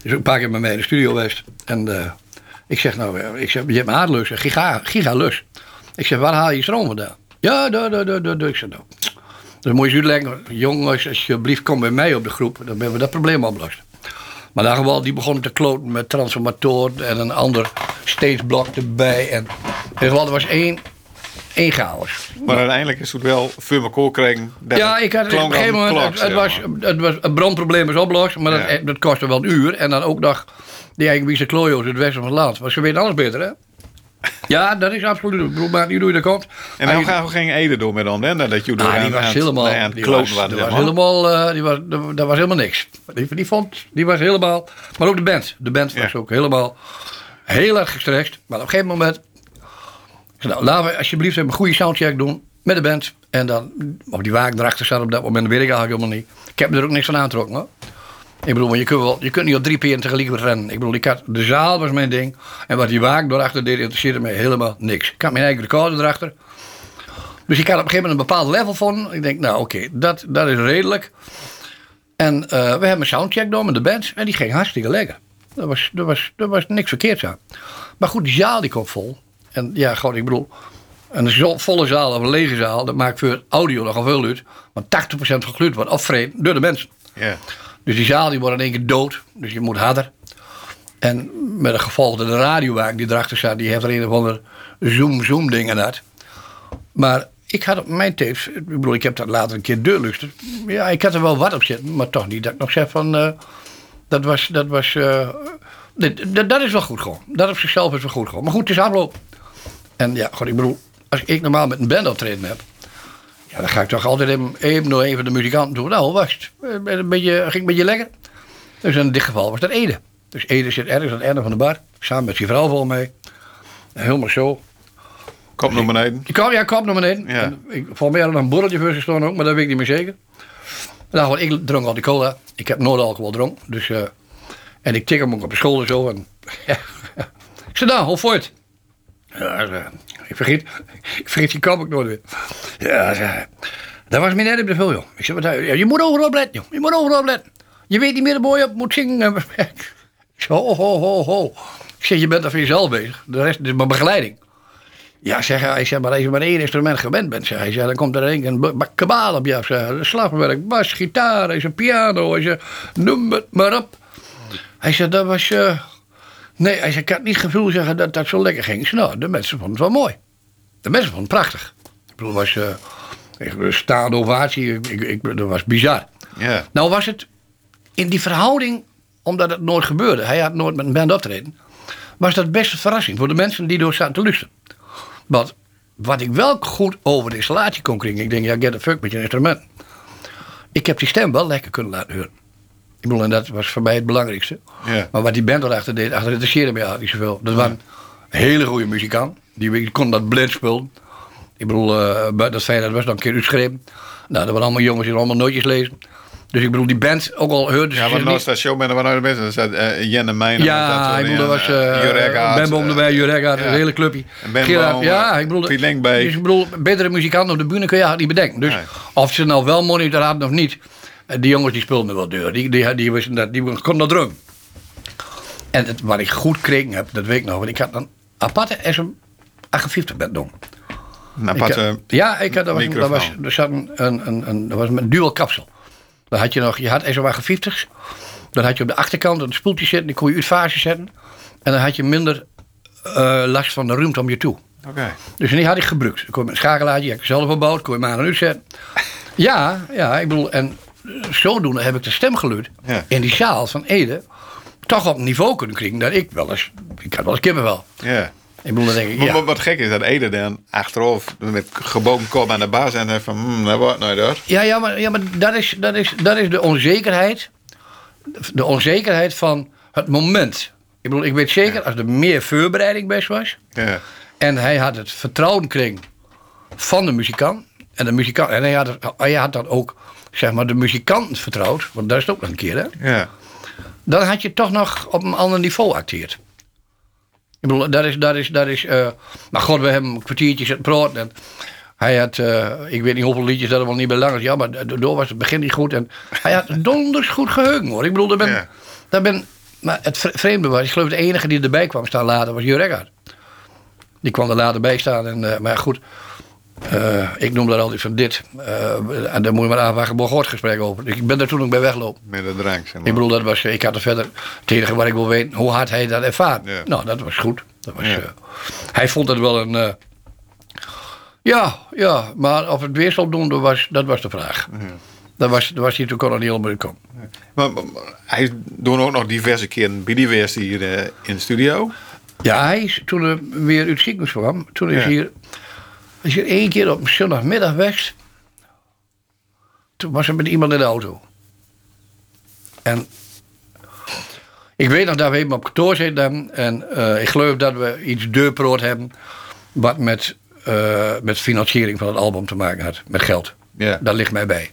Dus ook een paar keer met mij in de studio geweest. En eh, ik zeg nou, eh, ik zeg, je hebt een aardlus, een giga, gigalus. Ik zeg, waar haal je stroom vandaan? Ja, daar, daar, daar, daar. Ik zeg, nou, Dus moet je uitleggen, jongens, alsjeblieft, kom bij mij op de groep. Dan hebben we dat probleem opgelost. Maar daar gewoon, die begonnen te kloten met transformatoren en een ander steedsblok erbij. En en er was één, één chaos. Maar uiteindelijk is het wel dat Ja, ik had op een gegeven moment, het, was, het was, het brandprobleem is opgelost, maar Ja. dat, dat kostte wel een uur. En dan ook nog die eigen Wiese Klojo's in het westen van het land. Maar ze weten alles beter, hè? Ja, dat is absoluut. Ik bedoel, maar niet hoe je dat komt. En dan gaan we geen Ede door met dan, hè? Dat je door Ah, die was aan, helemaal, aan die was, was, was helemaal, eh, die was, dat was helemaal niks. Die, die vond, die was helemaal, maar ook de band. De band was Ja. ook helemaal heel erg gestrest. Maar op een gegeven moment, nou, laten we alsjeblieft een goede soundcheck doen met de band. En dan op die wagen erachter staan op dat moment, weet ik eigenlijk helemaal niet. Ik heb er ook niks van aangetrokken hoor. Ik bedoel, je kunt, wel, je kunt niet op drie peren tegelijk rennen. Ik bedoel, ik de zaal was mijn ding. En wat die wagen daarachter deed, interesseerde mij helemaal niks. Ik had mijn eigen recorder erachter. Dus ik had op een gegeven moment een bepaald level van. Ik denk, nou oké, dat, dat is redelijk. En eh, we hebben een soundcheck gedaan met de band. En die ging hartstikke lekker. Er was, er was, er was niks verkeerds aan. Maar goed, die zaal die komt vol. En ja, gewoon, ik bedoel... Een volle zaal of een lege zaal, dat maakt voor audio nogal veel uit. Want 80% van geluid wordt afvreden door de mensen. Ja. Dus die zaal die wordt in één keer dood. Dus je moet harder. En met een gevolg dat de radiowagen die erachter staat, die heeft er een of ander zoom-zoom ding aan dat. Maar ik had op mijn tapes, ik bedoel, ik heb dat later een keer deurluisterd. Ja, ik had er wel wat op zitten, maar toch niet dat ik nog zeg van, eh, dat was, dat was, eh, dit- dat, dat is wel goed gewoon. Dat op zichzelf is wel goed gewoon. Maar goed, het is afloop. En ja, ik bedoel, als ik normaal met een band optreden heb, ja, dan ga ik toch altijd even, even nog even de muzikanten doen. Nou, het? Eh, Een beetje, ging een beetje lekker. Dus in dit geval was dat Ede. Dus Ede zit ergens aan het einde van de bar. Samen met zijn vrouw vol mee. Helemaal zo. Kom naar beneden. Ja, kwam naar beneden. Ja. En Ik, volgens mij had er een borreltje voor gestaan ook, maar dat weet ik niet meer zeker. Nou, ik dronk al die cola. Ik heb nooit alcohol dronken. Dus, eh, en ik tik hem ook op de school en zo. En, ik zei, nou, hoe voort? Ja, ik vergeet, ik vergeet die kap ook nooit weer. Ja, dat was me net op de veel, joh. Ik je moet overal letten, joh. Je moet overal letten. Je weet niet meer de boy op moet zingen. Ik zei, ho, ho, ho, ho. Ik zeg, je bent er voor jezelf bezig. De rest is maar begeleiding. Ja, zeg hij, zeg maar, als je maar één instrument gewend bent, zeg hij, dan komt er een een ba- ba- kabaal op je af. Zeg, slagwerk, bas, gitaar, zei, piano, noem het maar op. Hij zei, dat was, eh, nee, hij zei, ik had niet het gevoel zeggen dat dat zo lekker ging. Zei, nou, de mensen vonden het wel mooi. De mensen vonden het prachtig. Ik bedoel, het was eh, een staande ovatie, ik, ik, ik- dat was bizar. Nou was het in die verhouding, omdat het nooit gebeurde, hij had nooit met een band optreden, was dat best een verrassing voor de mensen die door zaten te luisteren. Want wat ik wel goed over de installatie kon krijgen, ik denk, ja, get the fuck met je instrument. Ik heb die stem wel lekker kunnen laten horen. Ik bedoel, en dat was voor mij het belangrijkste. Ja. Maar wat die band erachter deed, achter interesseerde mij eigenlijk niet zoveel. Dat was een hele goede muzikant. Die, die kon dat blind spelen. Ik bedoel, eh buiten dat feit dat was dan een keer uitgeschreven. Nou, dat waren allemaal jongens die allemaal nootjes lezen. Dus ik bedoel, die band ook al hoorde Ja, ze want naast dat show ben er wel nooit mensen. Staat uh, Jenne Meijner. Ja, ik bedoel, dat was uh, Jurek Ben Boom erbij, ja. een hele clubje. En Gerard, ja, eh, ik bedoel, Piet Lenkbeek. dus ik bedoel, betere muzikanten op de bühne kun je niet bedenken. Dus Nee. of ze nou wel monitor hadden of niet, eh, die jongens die speelden wel deur. Die, die, die, wisten dat, die konden drum. En het, wat ik goed kreeg heb, dat weet ik nog, want ik had een aparte SM58 band doen. Een Ik aparte had- ja, ik had, dat was, dat was, er zat een, een, een, was met een dual kapsel. Dan had je nog, je had SM58's. Dan had je op de achterkant een spoeltje zitten, die kon je uit fase zetten. En dan had je minder eh, last van de ruimte om je toe. Oké. Dus die had ik gebruikt. Ik kon met een schakelaartje, ik zelf gebouwd, kon je maar aan uitzetten. Ja, ja, ik bedoel, en zodoende heb ik de stemgeluid Ja. in die zaal van Ede toch op een niveau kunnen krijgen dat ik wel eens, ik had wel eens kippenvel. Ja. Ik bedoel, denk ik, ja. wat- wat gek is dat Ede dan achteraf met gebogen kop aan de baas en van, hmm, dat wordt nooit hoor. Ja, ja, maar, ja, maar dat, is, dat, is, dat is de onzekerheid. De onzekerheid van het moment. Ik bedoel, ik weet zeker, als er meer voorbereiding best was. Ja. En hij had het vertrouwen kring van de muzikant. En, de muzikant, en hij, had het, hij had dan ook zeg maar, de muzikant vertrouwd. Want dat is het ook nog een keer, hè? Ja. Dan had je toch nog op een ander niveau acteerd. Ik bedoel, dat is. Dat is, dat is eh, maar god, we hebben een kwartiertje zitten praten. En hij had, eh, ik weet niet hoeveel liedjes dat er wel niet bij lang is. Ja, maar door was het begin niet goed. En hij had donders goed geheugen hoor. Ik bedoel, daar ben, Ja. daar ben. Maar het vre- vreemde was, ik geloof de enige die erbij kwam staan later was Jurek Die kwam er later bij staan. En, eh, maar goed. Eh, ik noem dat altijd van dit. Eh, en daar moet je maar aanwagen een gesprek over. Ik ben daar toen ook bij weglopen. Met de drank. Ik bedoel, dat was, ik had er verder het enige wat ik wil weten, hoe hard hij dat ervaart. Ja. Nou, dat was goed. Dat was, Ja. eh, hij vond het wel een. ja, ja, maar of het weer zal doen, dat was, dat was de vraag. Dat was, dat was hij toen kon er niet helemaal komen. Maar, hij doet ook nog diverse keren geweest hier in de studio. Ja, hij is toen er weer uit het ziekenhuis kwam, toen is hier, is hier één keer op zondagmiddag weg. Toen was hij met iemand in de auto. En ik weet nog dat we even op kantoor zitten en eh, ik geloof dat we iets deurproot hebben wat met, eh, met financiering van het album te maken had, met geld. Ja. Dat ligt mij bij.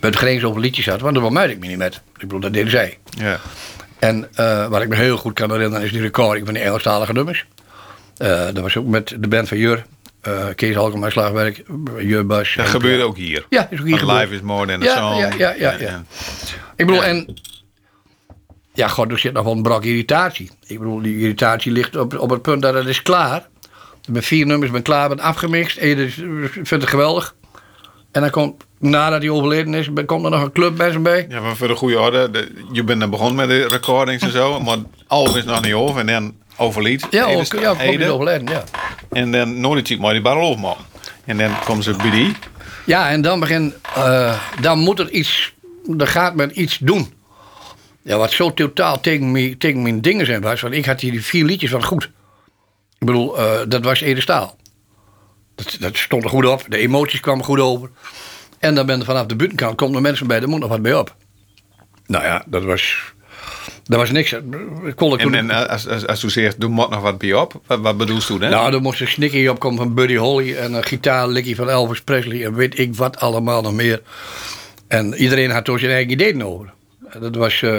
Hebben geen over liedjes had, want daar bemoeide ik me niet met. Ik bedoel, dat deden zij. Ja. En eh, wat ik me heel goed kan herinneren is die recording van die Engelstalige nummers. Dat was ook met de band van Jur. Eh, Kees Alkema slagwerk, Jur Bas. Dat En- gebeurde ook hier. Ja, is ook hier gebeurd. Live is more than a Ja, song. ja, ja, ja, ja. Ik bedoel, en... Ja, god, er zit nog wel een brak irritatie. Ik bedoel, die irritatie ligt op, op het punt dat het is klaar. Met vier nummers ben klaar, ben afgemixt. En je dus- vindt het geweldig. En dan komt, nadat hij overleden is, komt er nog een club bij zijn bij. Ja, maar voor de goede orde, de- je bent dan begonnen met de recordings en zo, maar album is nog niet over en dan overlied. Ja, ook, ja, komt Ede. overleden, ja. En dan nooit ziet maar die barrel opmaken. En dan komen ze bij die. Ja, en dan begin, eh, dan moet er iets, dan gaat men iets doen. Ja, wat zo totaal tegen, me, tegen mijn dingen zijn was, want ik had hier die vier liedjes van goed. Ik bedoel, eh, dat was Ede Staal. Dat, dat stond er goed op, de emoties kwamen goed over. En dan ben er vanaf de buitenkant, komen er mensen bij, daar moet nog wat bij op. Nou ja, dat was, dat was niks. Ik kon ik En, en als, als, als je zegt, doe maar nog wat bij op, wat, wat bedoelst je dan? nou, er moest een snikkie opkomen van Buddy Holly en een gitaarlikkie van Elvis Presley en weet ik wat allemaal nog meer. En iedereen had toen zijn eigen ideeën over. Dat was eh,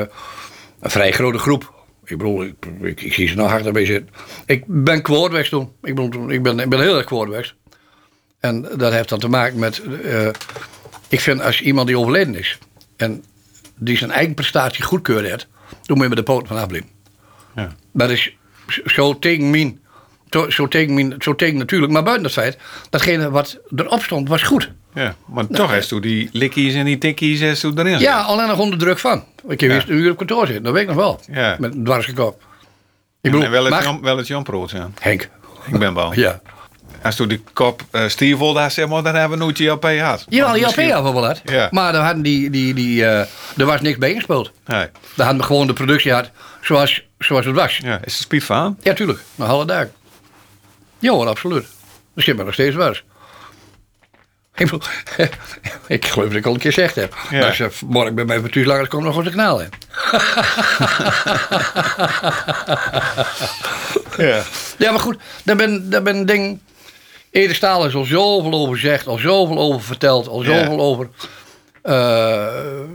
een vrij grote groep. Ik bedoel, ik, ik, ik zie ze nog harder bij zitten. Ik ben kwoordwegs toen. Ik, bedoel, toen- ik, ben, ik ben heel erg kwoordwegs. En dat heeft dan te maken met... eh, ik vind als iemand die overleden is... en die zijn eigen prestatie goedkeurd heeft... dan moet je met de poot van afblijven. Ja. Dat is zo tegen mijn, zo- tegen mijn, zo tegen natuurlijk. Maar buiten het feit, datgene wat erop stond, was goed. Ja, maar toch heeft u die likkies en die tikkies heeft u erin Ja, alleen nog onder druk van. Ik heb Ja. eerst een uur op kantoor zitten, dat weet ik nog wel. Ja. Met een dwarsgekop. Ik En bedoel, wel het, wel het Jan Proot zijn. Henk. Ik ben wel. Ja. Als u die kop uh, stiervol daar zeg maar, dan hebben we nooit die LP gehad. Jawel, Want die LP misschien- hadden we wel had. Ja. Maar daar hadden die, die, die, eh, er was niks bij ingespeeld. Nee. Daar hadden we gewoon de productie gehad zoals, zoals het was. Ja, is er spiet van? Ja, tuurlijk. Nog alle dagen. Ja hoor, absoluut. Dat zit me nog steeds was. Ik, bedoel, ik geloof dat ik al een keer gezegd heb. Ja. Als je morgen bij mij voor thuis langer komt, nog eens een knal in. Ja. Ja, maar goed, daar ben, daar ben ding. Ede Staal is al zoveel over gezegd, al zoveel over verteld, al zoveel over. Eh,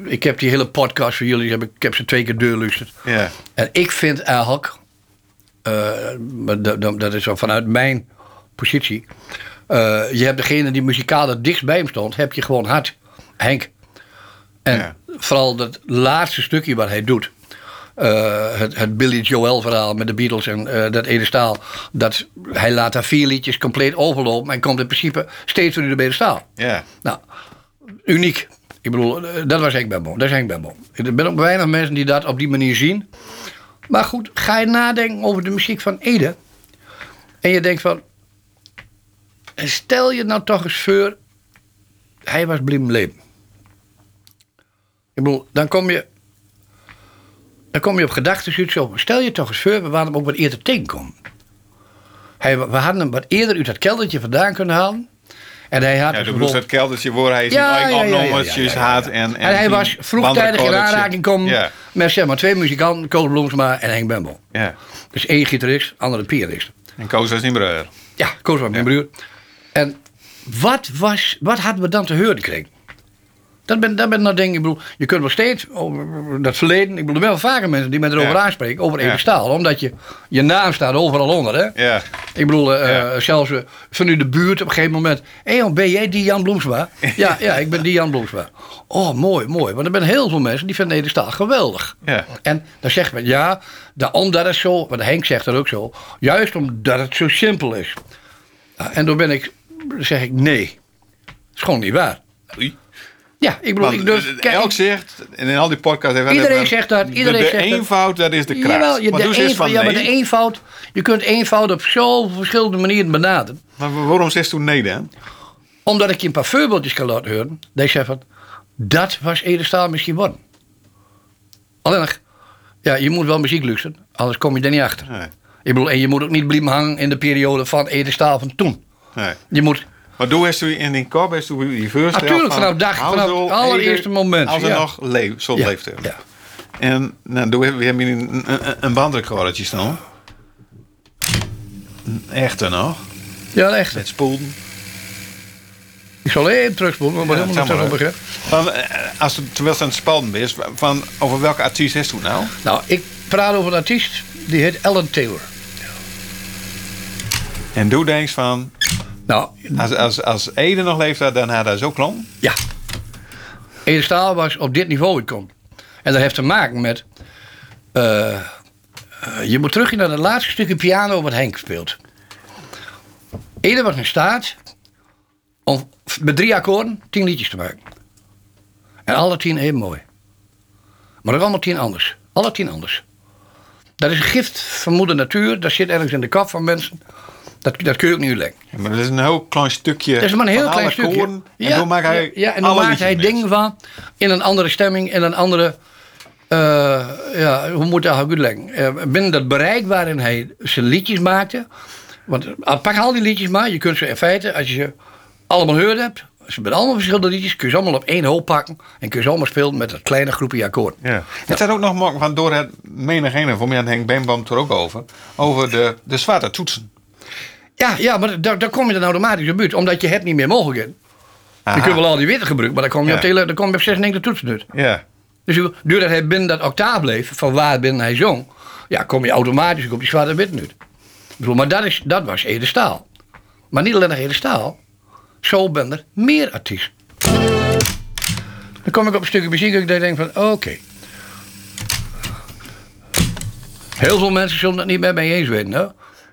ik heb die hele podcast voor jullie, heb ik, ik heb ze twee keer deurluisterd. Ja. En ik vind eigenlijk, eh, dat, dat is vanuit mijn positie. eh, je hebt degene die muzikaal het dichtst bij hem stond, heb je gewoon hard. Henk. En vooral dat laatste stukje wat hij doet. Eh, het, het Billy Joel verhaal met de Beatles en eh, dat ene staal. Dat, hij laat daar vier liedjes compleet overlopen. En komt in principe steeds weer bij de staal. Ja. Nou, uniek. Ik bedoel, eh, dat was Henk Bembo. Dat is Henk Bembo. Er zijn ook weinig mensen die dat op die manier zien. Maar goed, ga je nadenken over de muziek van Ede. En je denkt van... Stel je nou toch eens voor... Hij was blim leven. Ik bedoel, dan kom je... Dan kom je op gedachten zoiets zo. Stel je toch eens voor, we waren hem ook wat eerder tegenkomen. Hij, we hadden hem wat eerder uit dat keldertje vandaan kunnen halen. En hij had Ja, de bedoelt dat keldertje waar hij zijn eigen ja, had. En, en, En hij was vroegtijdig in aanraking gekomen met zeg maar, twee muzikanten, Koos Bloemsma en Henk Bembel. ja. Dus één gitarist, andere pianist. En Koos was niet broer. Ja, Koos was mijn broer. En wat, was, wat hadden we dan te horen gekregen? Dat ben, dat ben nou denk ik, bedoel, je kunt wel steeds over dat verleden. Ik bedoel, er wel vaker mensen die met erover Ja. aanspreken, over Ja. Ede Staal. Omdat je, je naam staat overal onder, hè? Ja. Ik bedoel, eh, Ja. zelfs eh, van u de buurt op een gegeven moment. Hé, joh, ben jij die Jan Bloemsma? ja, ja, ik ben die Jan Bloemsma. Oh, mooi, mooi. Want er zijn heel veel mensen die vinden Ede Staal geweldig. Ja. En dan zegt men, ja, da- omdat het zo, want Henk zegt dat ook zo, juist omdat het zo simpel is. Ja, en toen ben ik Dan zeg ik nee. Dat is gewoon niet waar. Oei. Ja, ik bedoel, ik durf... kijk, elk zegt, en in al die podcasts... Iedereen hebben zegt dat, iedereen de, de zegt eenvoud, dat is de kracht. Jawel, je, maar de eenvoud- van ja, maar nee. de eenvoud... Je kunt eenvoud op zoveel verschillende manieren benaderen. Maar waarom zegt toen nee dan? Omdat ik je een paar voorbeeldjes kan laten horen. Dat je zegt van... Dat was Edestaal misschien worden. Alleen nog... Ja, je moet wel muziek luisteren. Anders kom je er niet achter. Nee. Ik bedoel, en je moet ook niet blijven hangen in de periode van Edestaal van toen. nee. Je moet... Maar doe eens in die kop, is toen die first Natuurlijk, helft vanaf dag- vanaf zo het allereerste moment, Als er ja. nog leef, zo'n Ja, leeft hebben. ja. En nou, doe we hebben hier een, een, staan. Een echte nog. Ja, echt. Met spoelen. Ik zal even terugspoelen, maar Ja, helemaal niet maar, terug als het terwijl het aan het spannen is, van, over welke artiest is toen nou? Nou, ik praat over een artiest, die heet Alan Taylor. En doe denkt van, Nou, als, als, als Ede nog leeft, dan had hij zo klom. ja. Ede Staal was op dit niveau gekomen. En dat heeft te maken met... eh, eh, je moet terug naar het laatste stukje piano wat Henk speelt. Ede was in staat om met drie akkoorden tien liedjes te maken. En alle tien even mooi. Maar ook allemaal tien anders. Alle tien anders. Dat is een gift van moeder natuur. Dat zit ergens in de kop van mensen. Dat, dat kun je ook niet leggen. Ja, maar dat is een heel klein stukje. Dat is maar een heel van klein stukje. koren. En toen maakt hij ja, ja, en dan maakt hij dingen van in een andere stemming, in een andere. eh, ja, hoe moet dat goed leggen? Eh, binnen dat bereik waarin hij zijn liedjes maakte. Want pak al die liedjes maar. Je kunt ze in feite, als je ze allemaal gehoord hebt. Ze met allemaal verschillende liedjes. Kun je ze allemaal op één hoop pakken. En kun je ze allemaal spelen met dat kleine groepje akkoorden. Ja. Het staat ook nog van door het menig ene, voor mij aan Henk Beenboom er ook over, over de, de zwarte toetsen. Ja, ja maar daar, daar kom je dan automatisch op buurt. Omdat je het niet meer mogelijk hebt. Je kunt wel al die witte gebruiken. Maar dan kom je, Ja. op, de hele- dan kom je op 96 toetsen uit. Ja. Dus doordat hij binnen dat octaaf bleef, van waar binnen hij zong, ja, kom je automatisch op die zwarte wit nu. Bedoel, maar dat, is, dat was Ede Staal. Maar niet alleen Ede Staal, zo ben er meer artiesten. Dan kom ik op een stukje muziek en ik denk van, oké. Heel veel mensen zullen het niet met mij eens weten, hè?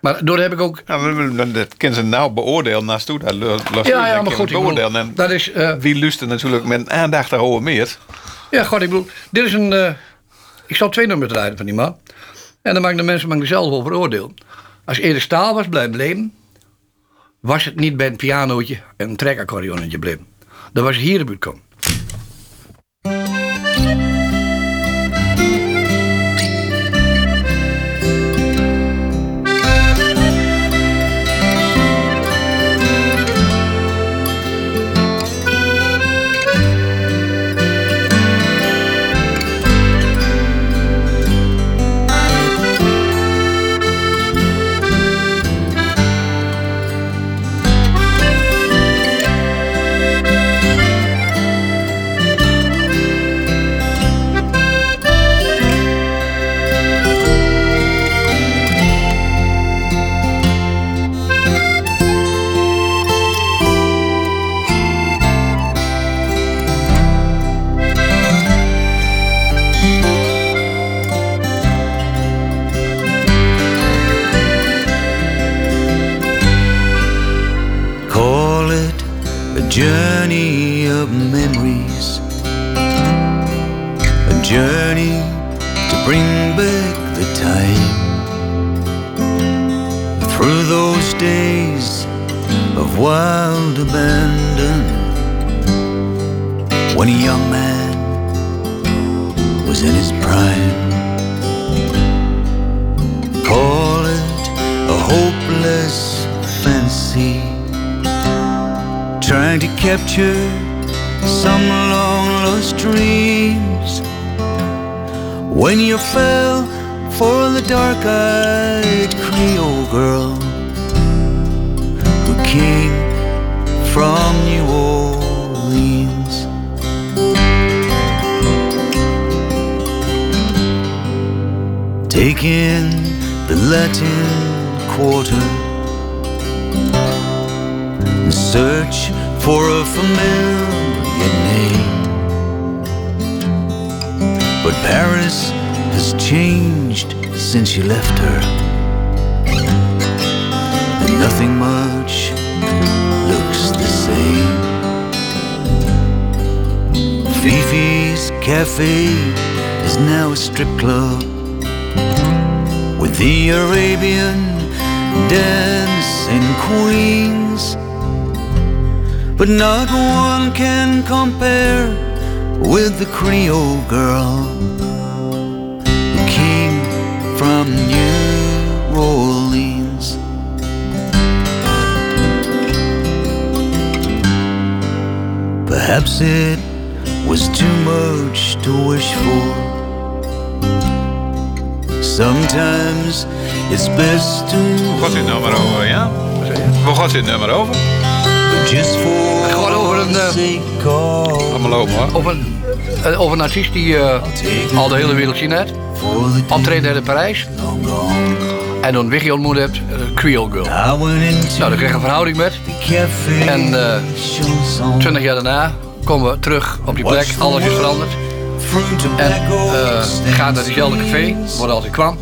Maar door heb ik ook... Nou, dat kunnen ze nou beoordelen naast toe. Dat Ja, ja, maar goed, bedoel, beoordelen. En dat is... eh, wie luistert natuurlijk met aandacht naar horen meer. Ja, god, ik bedoel, dit is een. eh, ik zal twee nummers draaien van die man. En dan maken de mensen maken er zelf over oordeel. Als eerder staal was blijven leven, was het niet bij een pianootje en een trekaccordeonnetje bleven. Dan was hier de buurt komen. Paris has changed since you left her, and nothing much looks the same. Fifi's Cafe is now a strip club with the Arabian dancing queens. But not one can compare with the Creole girl Perhaps it was too much to wish for. Sometimes it's best to Wat is het nummer over, ja? Waar gaat dit nummer over? just for Gewoon over een, of Laat maar lopen hoor. Over een, eh, over een artiest die eh, al de hele wereld zien heeft. Optreden in Parijs. En toen Wiggy ontmoet hebt, Creole Girl. Nou, daar kreeg ik een verhouding met. En eh, chanson. twintig jaar daarna komen we terug op die plek. Alles is veranderd. En stands gaat naar diezelfde café, waar hij altijd kwam.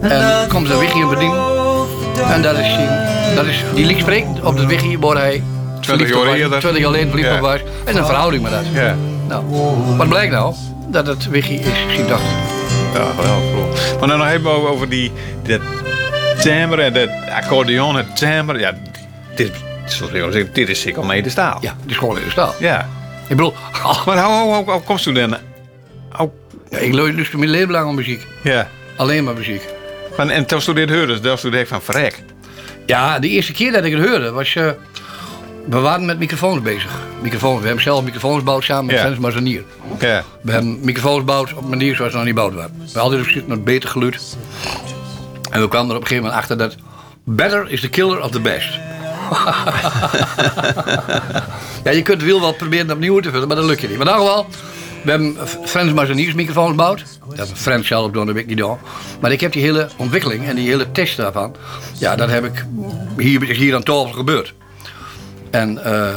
En komt de Wiggy een bediening. En dat is, dat is die liek spreekt op de Wiggy waar hij 20 jaar verliefd op was, eerder. 20 jaar geleden verliefd op was. En een verhouding met dat. Ja. Nou, wat blijkt nou? Dat het Wiggy is, dochter. Ja, geweldig. Maar dan nog even over, over die, dat timbre en dat accordeon, het timbre. Ja, dit, zoals ik al zeg, dit is mee de staal. Ja, die is gewoon in de staal. Ja. Ik bedoel, oh, Maar hoe, hoe, hoe, hoe komst u dan? Oh, ja, ik luister mijn leven lang op muziek. ja. Alleen maar muziek. Van, en toen toen dit hoorde, toen toen ik van verrek. Ja, de eerste keer dat ik het hoorde was... eh, we waren met microfoons bezig. Microfoons, we hebben zelf microfoons gebouwd samen met Ja. Frans Mazanier. Ja. We hebben microfoons gebouwd op een manier zoals ze nog niet gebouwd waren. We hadden dus naar beter geluid. En we kwamen er op een gegeven moment achter dat... Better is the killer of the best. Ja, je kunt het wiel wel proberen opnieuw te vullen, maar dat lukt je niet. Maar geval, we hebben Frans Mazaniers microfoons gebouwd. Dat Frans zelf doen, dat heb ik niet gedaan. Maar ik heb die hele ontwikkeling en die hele test daarvan... Ja, dat heb ik hier, hier aan tafel gebeurd. En eh,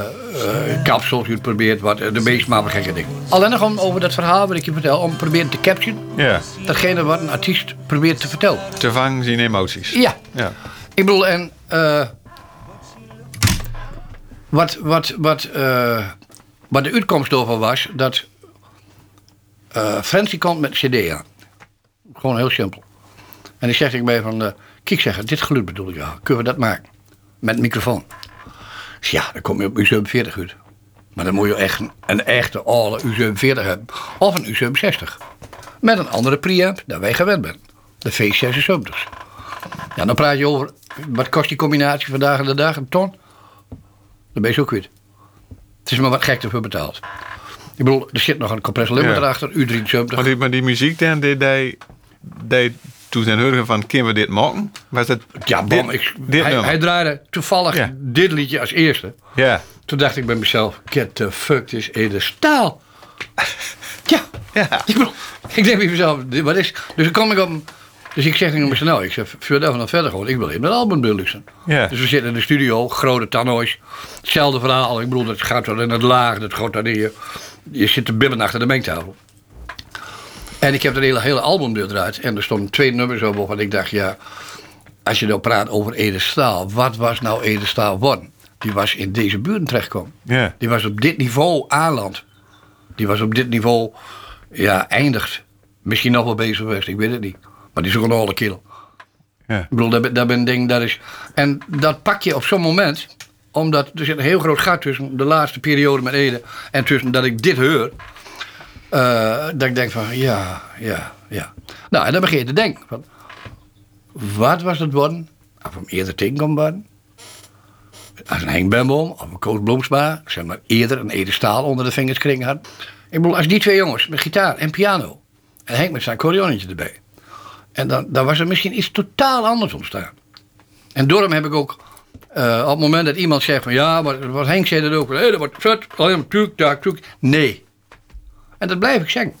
kapsels, je probeert wat, de meest maar gekke dingen. Alleen nog om over dat verhaal wat ik je vertel, om proberen te capturen Ja. datgene wat een artiest probeert te vertellen. Te vangen zijn emoties. Ja. Ja. Ik bedoel, en eh, wat, wat, wat, eh, wat de uitkomst daarvan was, dat eh Francie komt met een cd aan. Gewoon heel simpel. En dan zeg ik bij van, eh kijk zeggen, dit geluid bedoel ik, ja, kunnen we dat maken? Met microfoon. Dus ja, dan kom je op U47 uit. Maar dan moet je echt een, echte oude U47 hebben. Of een U67. Met een andere preamp dan wij gewend zijn. De V76. Ja, dan praat je over, wat kost die combinatie vandaag de dag? Een ton? Dan ben je zo kwijt. Het is maar wat gek ervoor betaald. Ik bedoel, er zit nog een compressor limiter Ja. erachter, U73. Maar, die, maar die muziek dan, die, die, die toen zijn horen van, kunnen we dit maken? Was dat ja, dit, bam, ik, dit hij, draaide toevallig Ja. dit liedje als eerste. Ja. Toen dacht ik bij mezelf, get the fuck, is de staal. Ja, Ja. ik bedoel, ik denk bij mezelf, wat is... Dus dan kom ik op... Dus ik zeg tegen nou, ik zeg, vuur daar dan verder gewoon. Ik wil even met album luisteren. Ja. Dus we zitten in de studio, grote tannoys. Hetzelfde verhaal. Ik bedoel, dat gaat wel in het laag, dat gaat dan in je... Zit te bibben achter de mengtafel. En ik heb het hele, hele album eruit. En er stonden twee nummers op. En ik dacht, ja, als je nou praat over Ede Staal. Wat was nou Ede Staal? Die was in deze buurt terechtgekomen. Ja. Die was op dit niveau aanland. Die was op dit niveau, ja, eindigt. Misschien nog wel bezig geweest, ik weet het niet. Maar die is ook een oude kerel. Ja. Ik bedoel, dat, ben- dat ben ding, dat is... En dat pak je op zo'n moment, omdat er zit een heel groot gat tussen de laatste periode met Ede en tussen dat ik dit hoor. eh, dat ik denk van, ja, ja, ja. Nou, en dan begin je te denken van, wat was het worden? Of hem eerder tegen kon worden? Als een Henk Bemboom of een Koos Bloemsma, zeg maar eerder een Ede Staal onder de vingers kring had. Ik bedoel, als die twee jongens met gitaar en piano en Henk met zijn accordeonnetje erbij. En dan, dan was er misschien iets totaal anders ontstaan. En daarom heb ik ook, eh, op het moment dat iemand zegt van ja, maar wat Henk zei dat ook, hé, dat wordt zut, alleen maar truc. Nee. En dat blijf ik zeggen.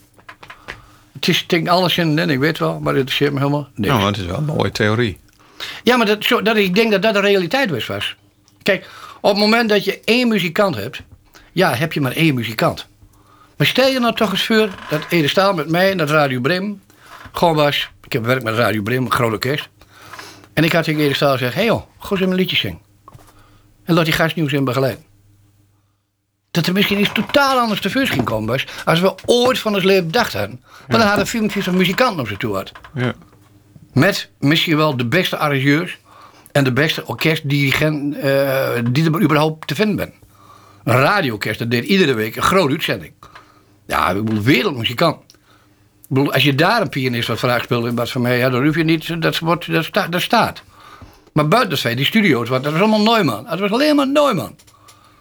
Het is tegen alles in en ik weet wel, maar het interesseert me helemaal niks. Nou, het is wel een mooie theorie. Ja, maar dat, zo, dat, ik denk dat dat de realiteit was, was. Kijk, op het moment dat je één muzikant hebt, ja, heb je maar één muzikant. Maar stel je nou toch eens voor dat Ede Staal met mij en dat Radio Bremen gewoon was. Ik heb gewerkt met Radio Bremen, een groot orkest. En ik had tegen Ede Staal gezegd: hé hey joh, even een liedje zingen. En laat die gast nieuws in begeleiden. dat er misschien iets totaal anders te vuur ging komen was. Als we ooit van ons leven dacht hadden. Maar dan hadden 24 muzikanten op zijn toe had. Ja. Met misschien wel de beste arrangeurs en de beste orkestdirigent eh die er überhaupt te vinden ben. Een radioorkest dat deed iedere week een grote uitzending. Ja, ik bedoel, wereldmuzikant. Bedoel, als je daar een pianist wat vraag speelt in wat van mij, ja, dan hoef je niet, dat, wordt, dat, sta, dat staat. Maar buiten twee, die studio's, dat was allemaal Neumann. Dat was alleen maar Neumann.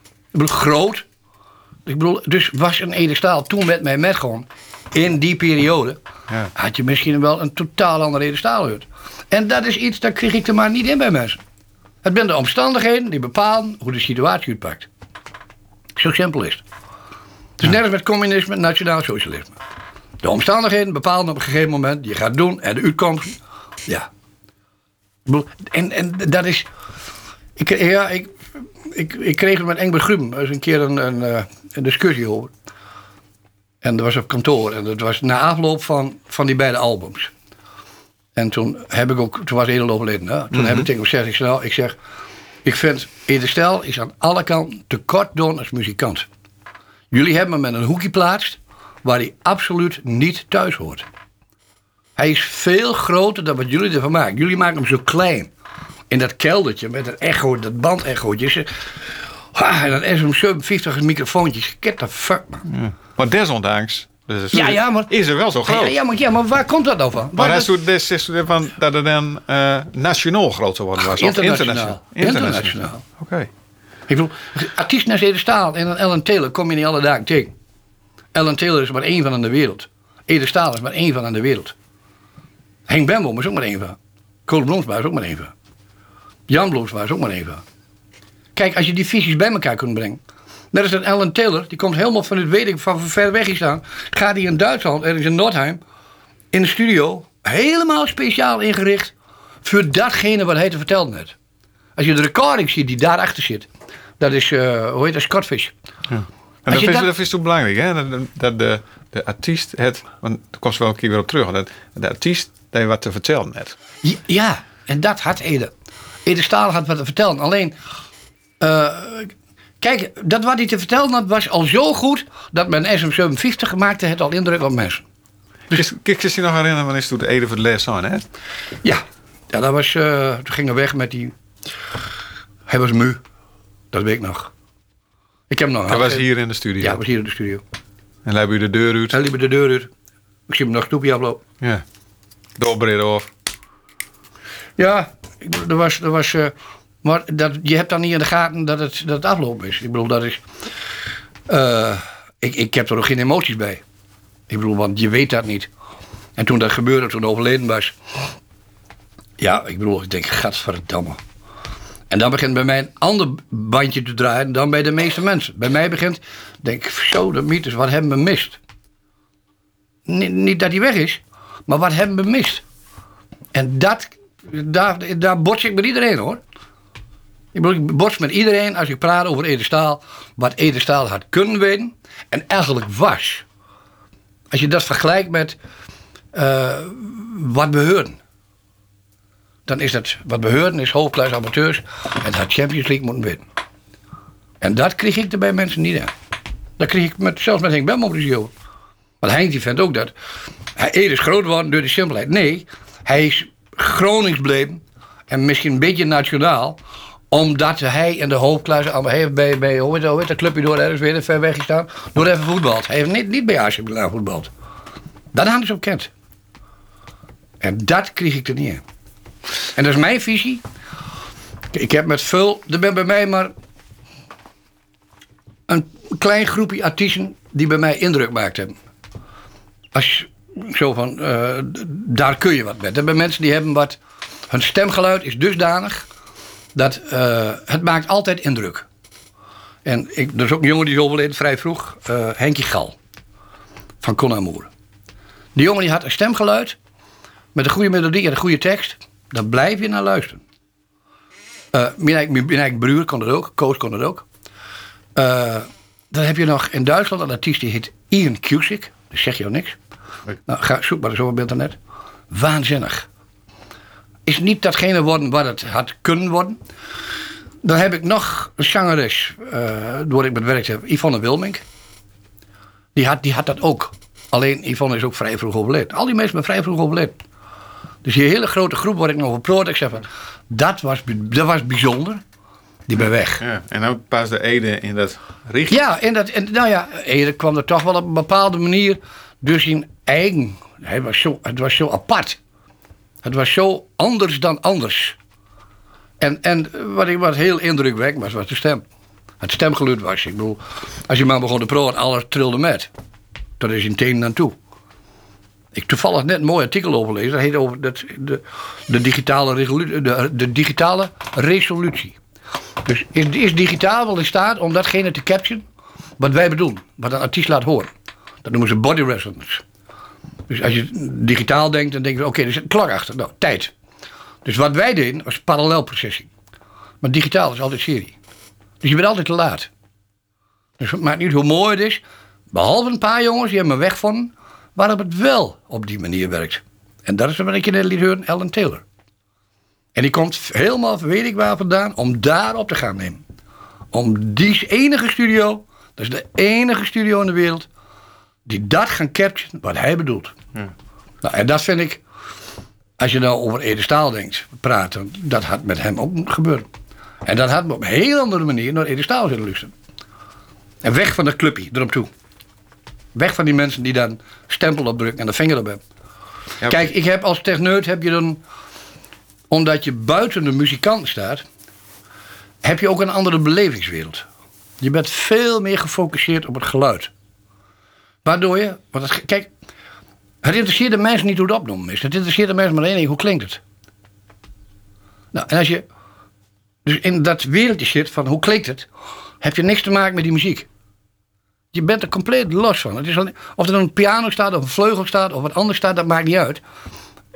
Ik bedoel, groot. Ik bedoel, dus was een Ede Staal toen met mij met gewoon, in die periode, Ja. had je misschien wel een totaal andere Ede Staal gehoord. En dat is iets, dat kreeg ik er maar niet in bij mensen. Het zijn de omstandigheden die bepalen hoe de situatie uitpakt. Zo simpel is het. Het is net als met communisme en nationaal socialisme. De omstandigheden bepalen op een gegeven moment, je gaat doen en de uitkomst. Ja. En, en dat is. Ik, ja, ik, ik, ik kreeg het met Engbert Grum eens een keer een, een, eh, een discussie over. En dat was op kantoor. En dat was na afloop van, van die beide albums. En toen heb ik ook, toen was Edel overleden. Hè? Toen heb ik tegen hem gezegd, ik zeg, nou, ik zeg, ik vind Ede Stel is aan alle kanten tekort doen als muzikant. Jullie hebben hem in een hoekje geplaatst waar hij absoluut niet thuis hoort. Hij is veel groter dan wat jullie ervan maken. Jullie maken hem zo klein. In dat keldertje met dat echo, dat bandechootje. Ah, en dat SM57 microfoontjes. Get the fuck, man. Maar desondanks dus Ja, ja, maar- is er wel zo groot. Ja, ja, maar, ja, maar waar komt dat nou van? Maar dat- is er van dat het dan eh, nationaal groot zou worden was. of Internationaal. Internationaal. Oké. Ik bedoel, artiesten als Ede Staal en een Ellen Taylor kom je niet alle dagen tegen. Ellen Taylor is maar één van in de wereld. Ede Staal is maar één van in de wereld. Henk Bemboom is ook maar één van. Kool Bloemsma is ook maar één van. Jan Bloemsma is ook maar één van. Kijk, als je die visies bij elkaar kunt brengen. Net als dat Ellen Taylor, die komt helemaal van het weet ik van ver weg hier staan. Gaat die in Duitsland, ergens in Nordheim, in de studio, helemaal speciaal ingericht voor datgene wat hij te vertellen heeft. Als je de recording ziet die daarachter zit, dat is, eh, hoe heet dat, Scotfish. En dat je is, dat- dat is toch belangrijk, hè? Dat, dat de, de artiest het, want daar komt wel een keer weer op terug, dat de artiest dat wat te vertellen net. Ja, en dat had Ede. Ede Staal had wat te vertellen. Alleen, eh, kijk, dat wat hij te vertellen had was al zo goed... dat mijn SM57 maakte het al indruk op mensen. Dus, kijk, je je nog herinneren wanneer is toen de Ede voor de les aan, hè? Ja, ja dat was, toen gingen we weg met die... Hij was mu. Dat weet ik nog. Ik heb hem nog Hij was hier in de studio. Ja, hij was hier in de studio. En hij u de deur uit. Hij liep de deur uit. Ik zie hem nog stoepje aflopen. Ja. Doorbreden of. Ja, er was. Er was eh, maar dat, je hebt dan niet in de gaten dat het, dat het aflopen is. Ik bedoel, dat is. eh, ik, ik heb er ook geen emoties bij. Ik bedoel, want je weet dat niet. En toen dat gebeurde, toen overleden was. Ja, ik bedoel, ik denk, gadverdamme. En dan begint bij mij een ander bandje te draaien dan bij de meeste mensen. Bij mij begint, denk ik, zo, de mythes, wat hebben we mist? Niet, dat hij weg is, maar wat hebben we mist? En dat, daar, daar bots ik met iedereen hoor. Ik bedoel, bots met iedereen als ik praat over Ede Staal. Wat Ede Staal had kunnen weten en eigenlijk was. Als je dat vergelijkt met eh, wat we horen. Dan is dat, wat we horen is hoofdklasse amateurs. En had Champions League moeten winnen. En dat kreeg ik er bij mensen niet aan. Dat kreeg ik met, zelfs met Henk Bem op de show. Want Henk die vindt ook dat. Hij is groot geworden door de simpelheid. Nee, hij is Gronings gebleven. En misschien een beetje nationaal. Omdat hij in de hoofdklasse. Hij heeft bij, bij hoe heet, dat- hoe heet dat clubje door ergens weer ver weg gestaan. Door even voetbald. Hij heeft niet, niet bij Milan voetbald. Dat hadden ze op kent. En dat kreeg ik er niet in. En dat is mijn visie. Ik heb met veel. Er ben bij mij maar. een klein groepje artiesten die bij mij indruk maakt hebben. Als zo van. eh, daar kun je wat met. Er zijn mensen die hebben wat. hun stemgeluid is dusdanig. dat eh, het maakt altijd indruk. En ik, er is ook een jongen die is overleden vrij vroeg. eh Henkie Gal. Van Con. Die jongen die had een stemgeluid. met een goede melodie en een goede tekst. Daar blijf je naar luisteren. Eh mijn, eigen, broer kon het ook. Koos kon het ook. Eh, dan heb je nog in Duitsland een artiest die heet Ian Cusick. Dat zegt jou niks. Nou, ga, zoek maar eens op internet. Waanzinnig. Is niet datgene worden wat het had kunnen worden. Dan heb ik nog een zangeres, eh waar ik met werk heb, Yvonne Wilmink. Die had, die had dat ook. Alleen Yvonne is ook vrij vroeg overleden. Al die mensen zijn vrij vroeg overleden. Dus die hele grote groep waar ik nog op ik zeg van, dat was, dat was bijzonder. Die ben weg. Ja, en nou pas de Ede in dat richting. Ja, en, dat, en nou ja, Ede kwam er toch wel op een bepaalde manier dus in eigen. Hij was zo, het was zo apart. Het was zo anders dan anders. En, en wat, ik, wat heel indrukwekkend was, was de stem. Het stemgeluid was. Ik bedoel, als je maar begon te praten, alles trilde met. Dat is in tenen naartoe. Ik toevallig net een mooi artikel overlezen. Dat heet over dat, de, de, digitale resolu- de, digitale resolutie. Dus is, is digitaal wel in staat om datgene te capturen wat wij bedoelen, wat een artiest laat horen. Dat noemen ze body resonance. Dus als je digitaal denkt, dan denk je, oké, er zit een klok achter. Nou, tijd. Dus wat wij deden was parallelprocessing. Maar digitaal is altijd serie. Dus je bent altijd te laat. Dus het maakt niet hoe mooi het is. Behalve een paar jongens die hebben me weggevonden waarop het wel op die manier werkt. En dat is wat ik net liet horen, Ellen Taylor. En die komt helemaal weet ik waar vandaan om daarop te gaan nemen. Om die enige studio, dat is de enige studio in de wereld, die dat gaan capturen wat hij bedoelt. Nou, en dat vind ik, als je nou over Ede Staal denkt, praten, dat had met hem ook gebeuren. En dat had me op een heel andere manier naar Ede Staal zitten luisteren. En weg van dat clubje, erop toe. Weg van die mensen die dan stempel opdrukken en de vinger op hebben. Ja, Kijk, ik heb als techneut heb je dan, omdat je buiten de muzikant staat, heb je ook een andere belevingswereld. Je bent veel meer gefocust op het geluid. Waardoor je, want het, kijk, het interesseert de mensen niet hoe het opnoemen is. Het interesseert de mensen maar één ding, hoe klinkt het? Nou, en als je dus in dat wereldje zit van hoe klinkt het, heb je niks te maken met die muziek. Je bent er compleet los van. Het is of er een piano staat, of een vleugel staat, of wat anders staat, dat maakt niet uit.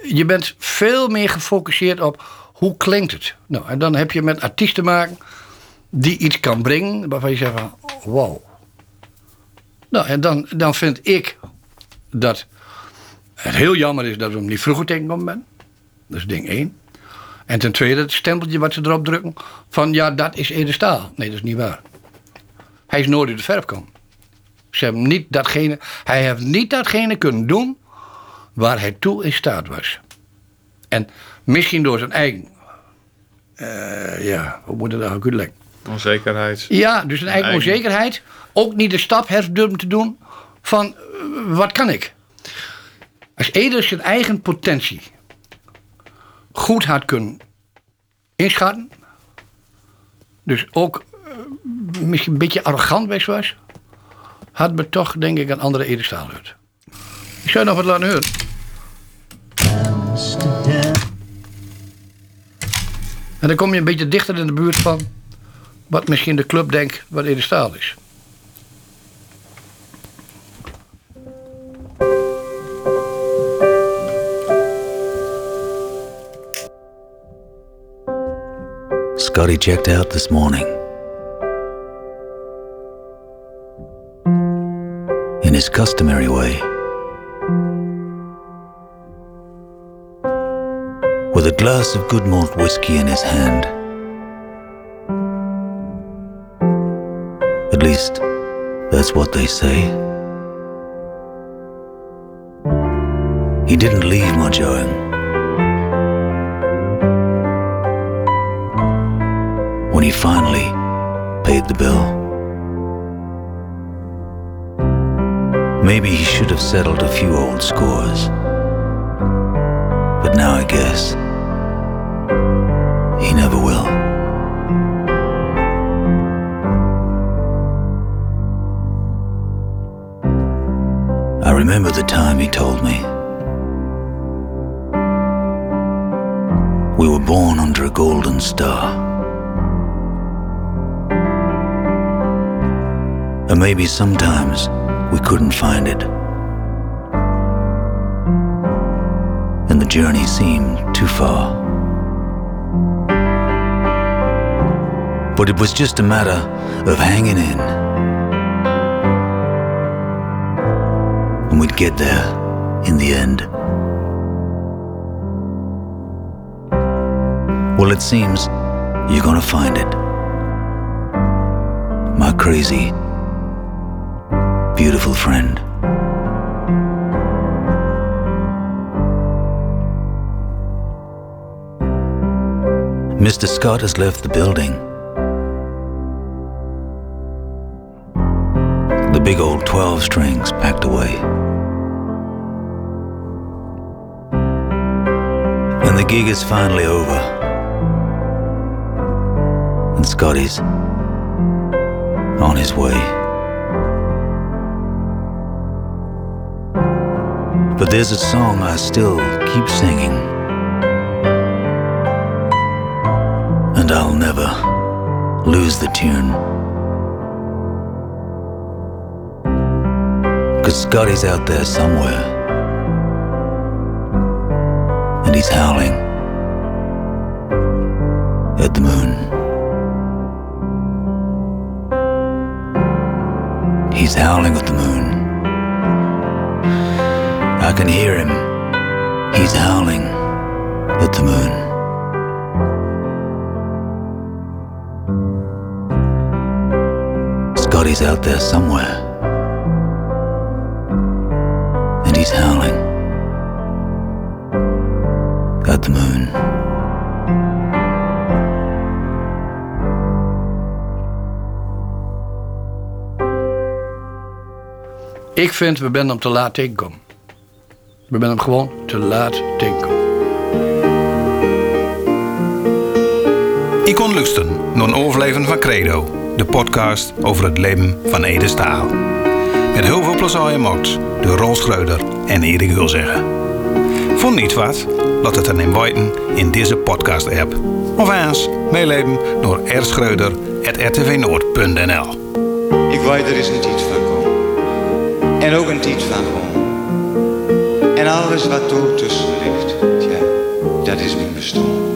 Je bent veel meer gefocust op hoe klinkt het. Nou, en dan heb je met artiesten te maken die iets kan brengen waarvan je zegt van, wow. Nou, en dan, dan vind ik dat het heel jammer is dat we hem niet vroeger tegengekomen ben. Dat is ding één. En ten tweede het stempeltje wat ze erop drukken van ja, dat is Ede Staal. Nee, dat is niet waar. Hij is nooit uit de verf gekomen. Ze hebben niet datgene, hij heeft niet datgene kunnen doen waar hij toe in staat was. En misschien door zijn eigen, eh, ja, hoe moet het nou goed leggen? Onzekerheid. Ja, dus een eigen Eigen. onzekerheid. Ook niet de stap heeft durven te doen van eh, wat kan ik? Als Ede zijn eigen potentie goed had kunnen inschatten. Dus ook eh, misschien een beetje arrogant was. Had me toch denk ik een andere gehoord. Ik zou nog wat laten horen. En dan kom je een beetje dichter in de buurt van wat misschien de club denkt wat Staal is. Scotty checked out this morning. His customary way. With a glass of good malt whiskey in his hand. At least, that's what they say. Settled a few old scores. But now I guess he never will. I remember the time he told me. We were born under a golden star. And maybe sometimes we couldn't find it. Journey seemed too far. But it was just a matter of hanging in. And we'd get there in the end. Well, it seems you're gonna find it. My crazy, beautiful friend. Mr. Scott has left the building. The big old 12 strings packed away. And the gig is finally over. And Scotty's on his way. But there's a song I still keep singing. Lose the tune. Cause Scotty's out there somewhere. And he's howling at the moon. He's howling at the moon. I can hear him. He's howling at the moon. Scotty's out there somewhere. And he's howling at the moon. Ik vind, we zijn hem te laat tegenkomen. We zijn hem gewoon te laat tegenkomen. Ik kon lusten naar een overleven van Credo, de podcast over het leven van Ede Staal. Met heel veel plezier gemaakt door Ron Schreuder en Erik Hulzeggen. Vond niet wat? Laat het dan in weten in deze podcast-app. Of eens meeleven door rschreuder.rtvnoord.nl Ik weet er is een tijd van komen. En ook een tijd van gewoon. En alles wat er tussen ligt, ja, dat is mijn bestaan.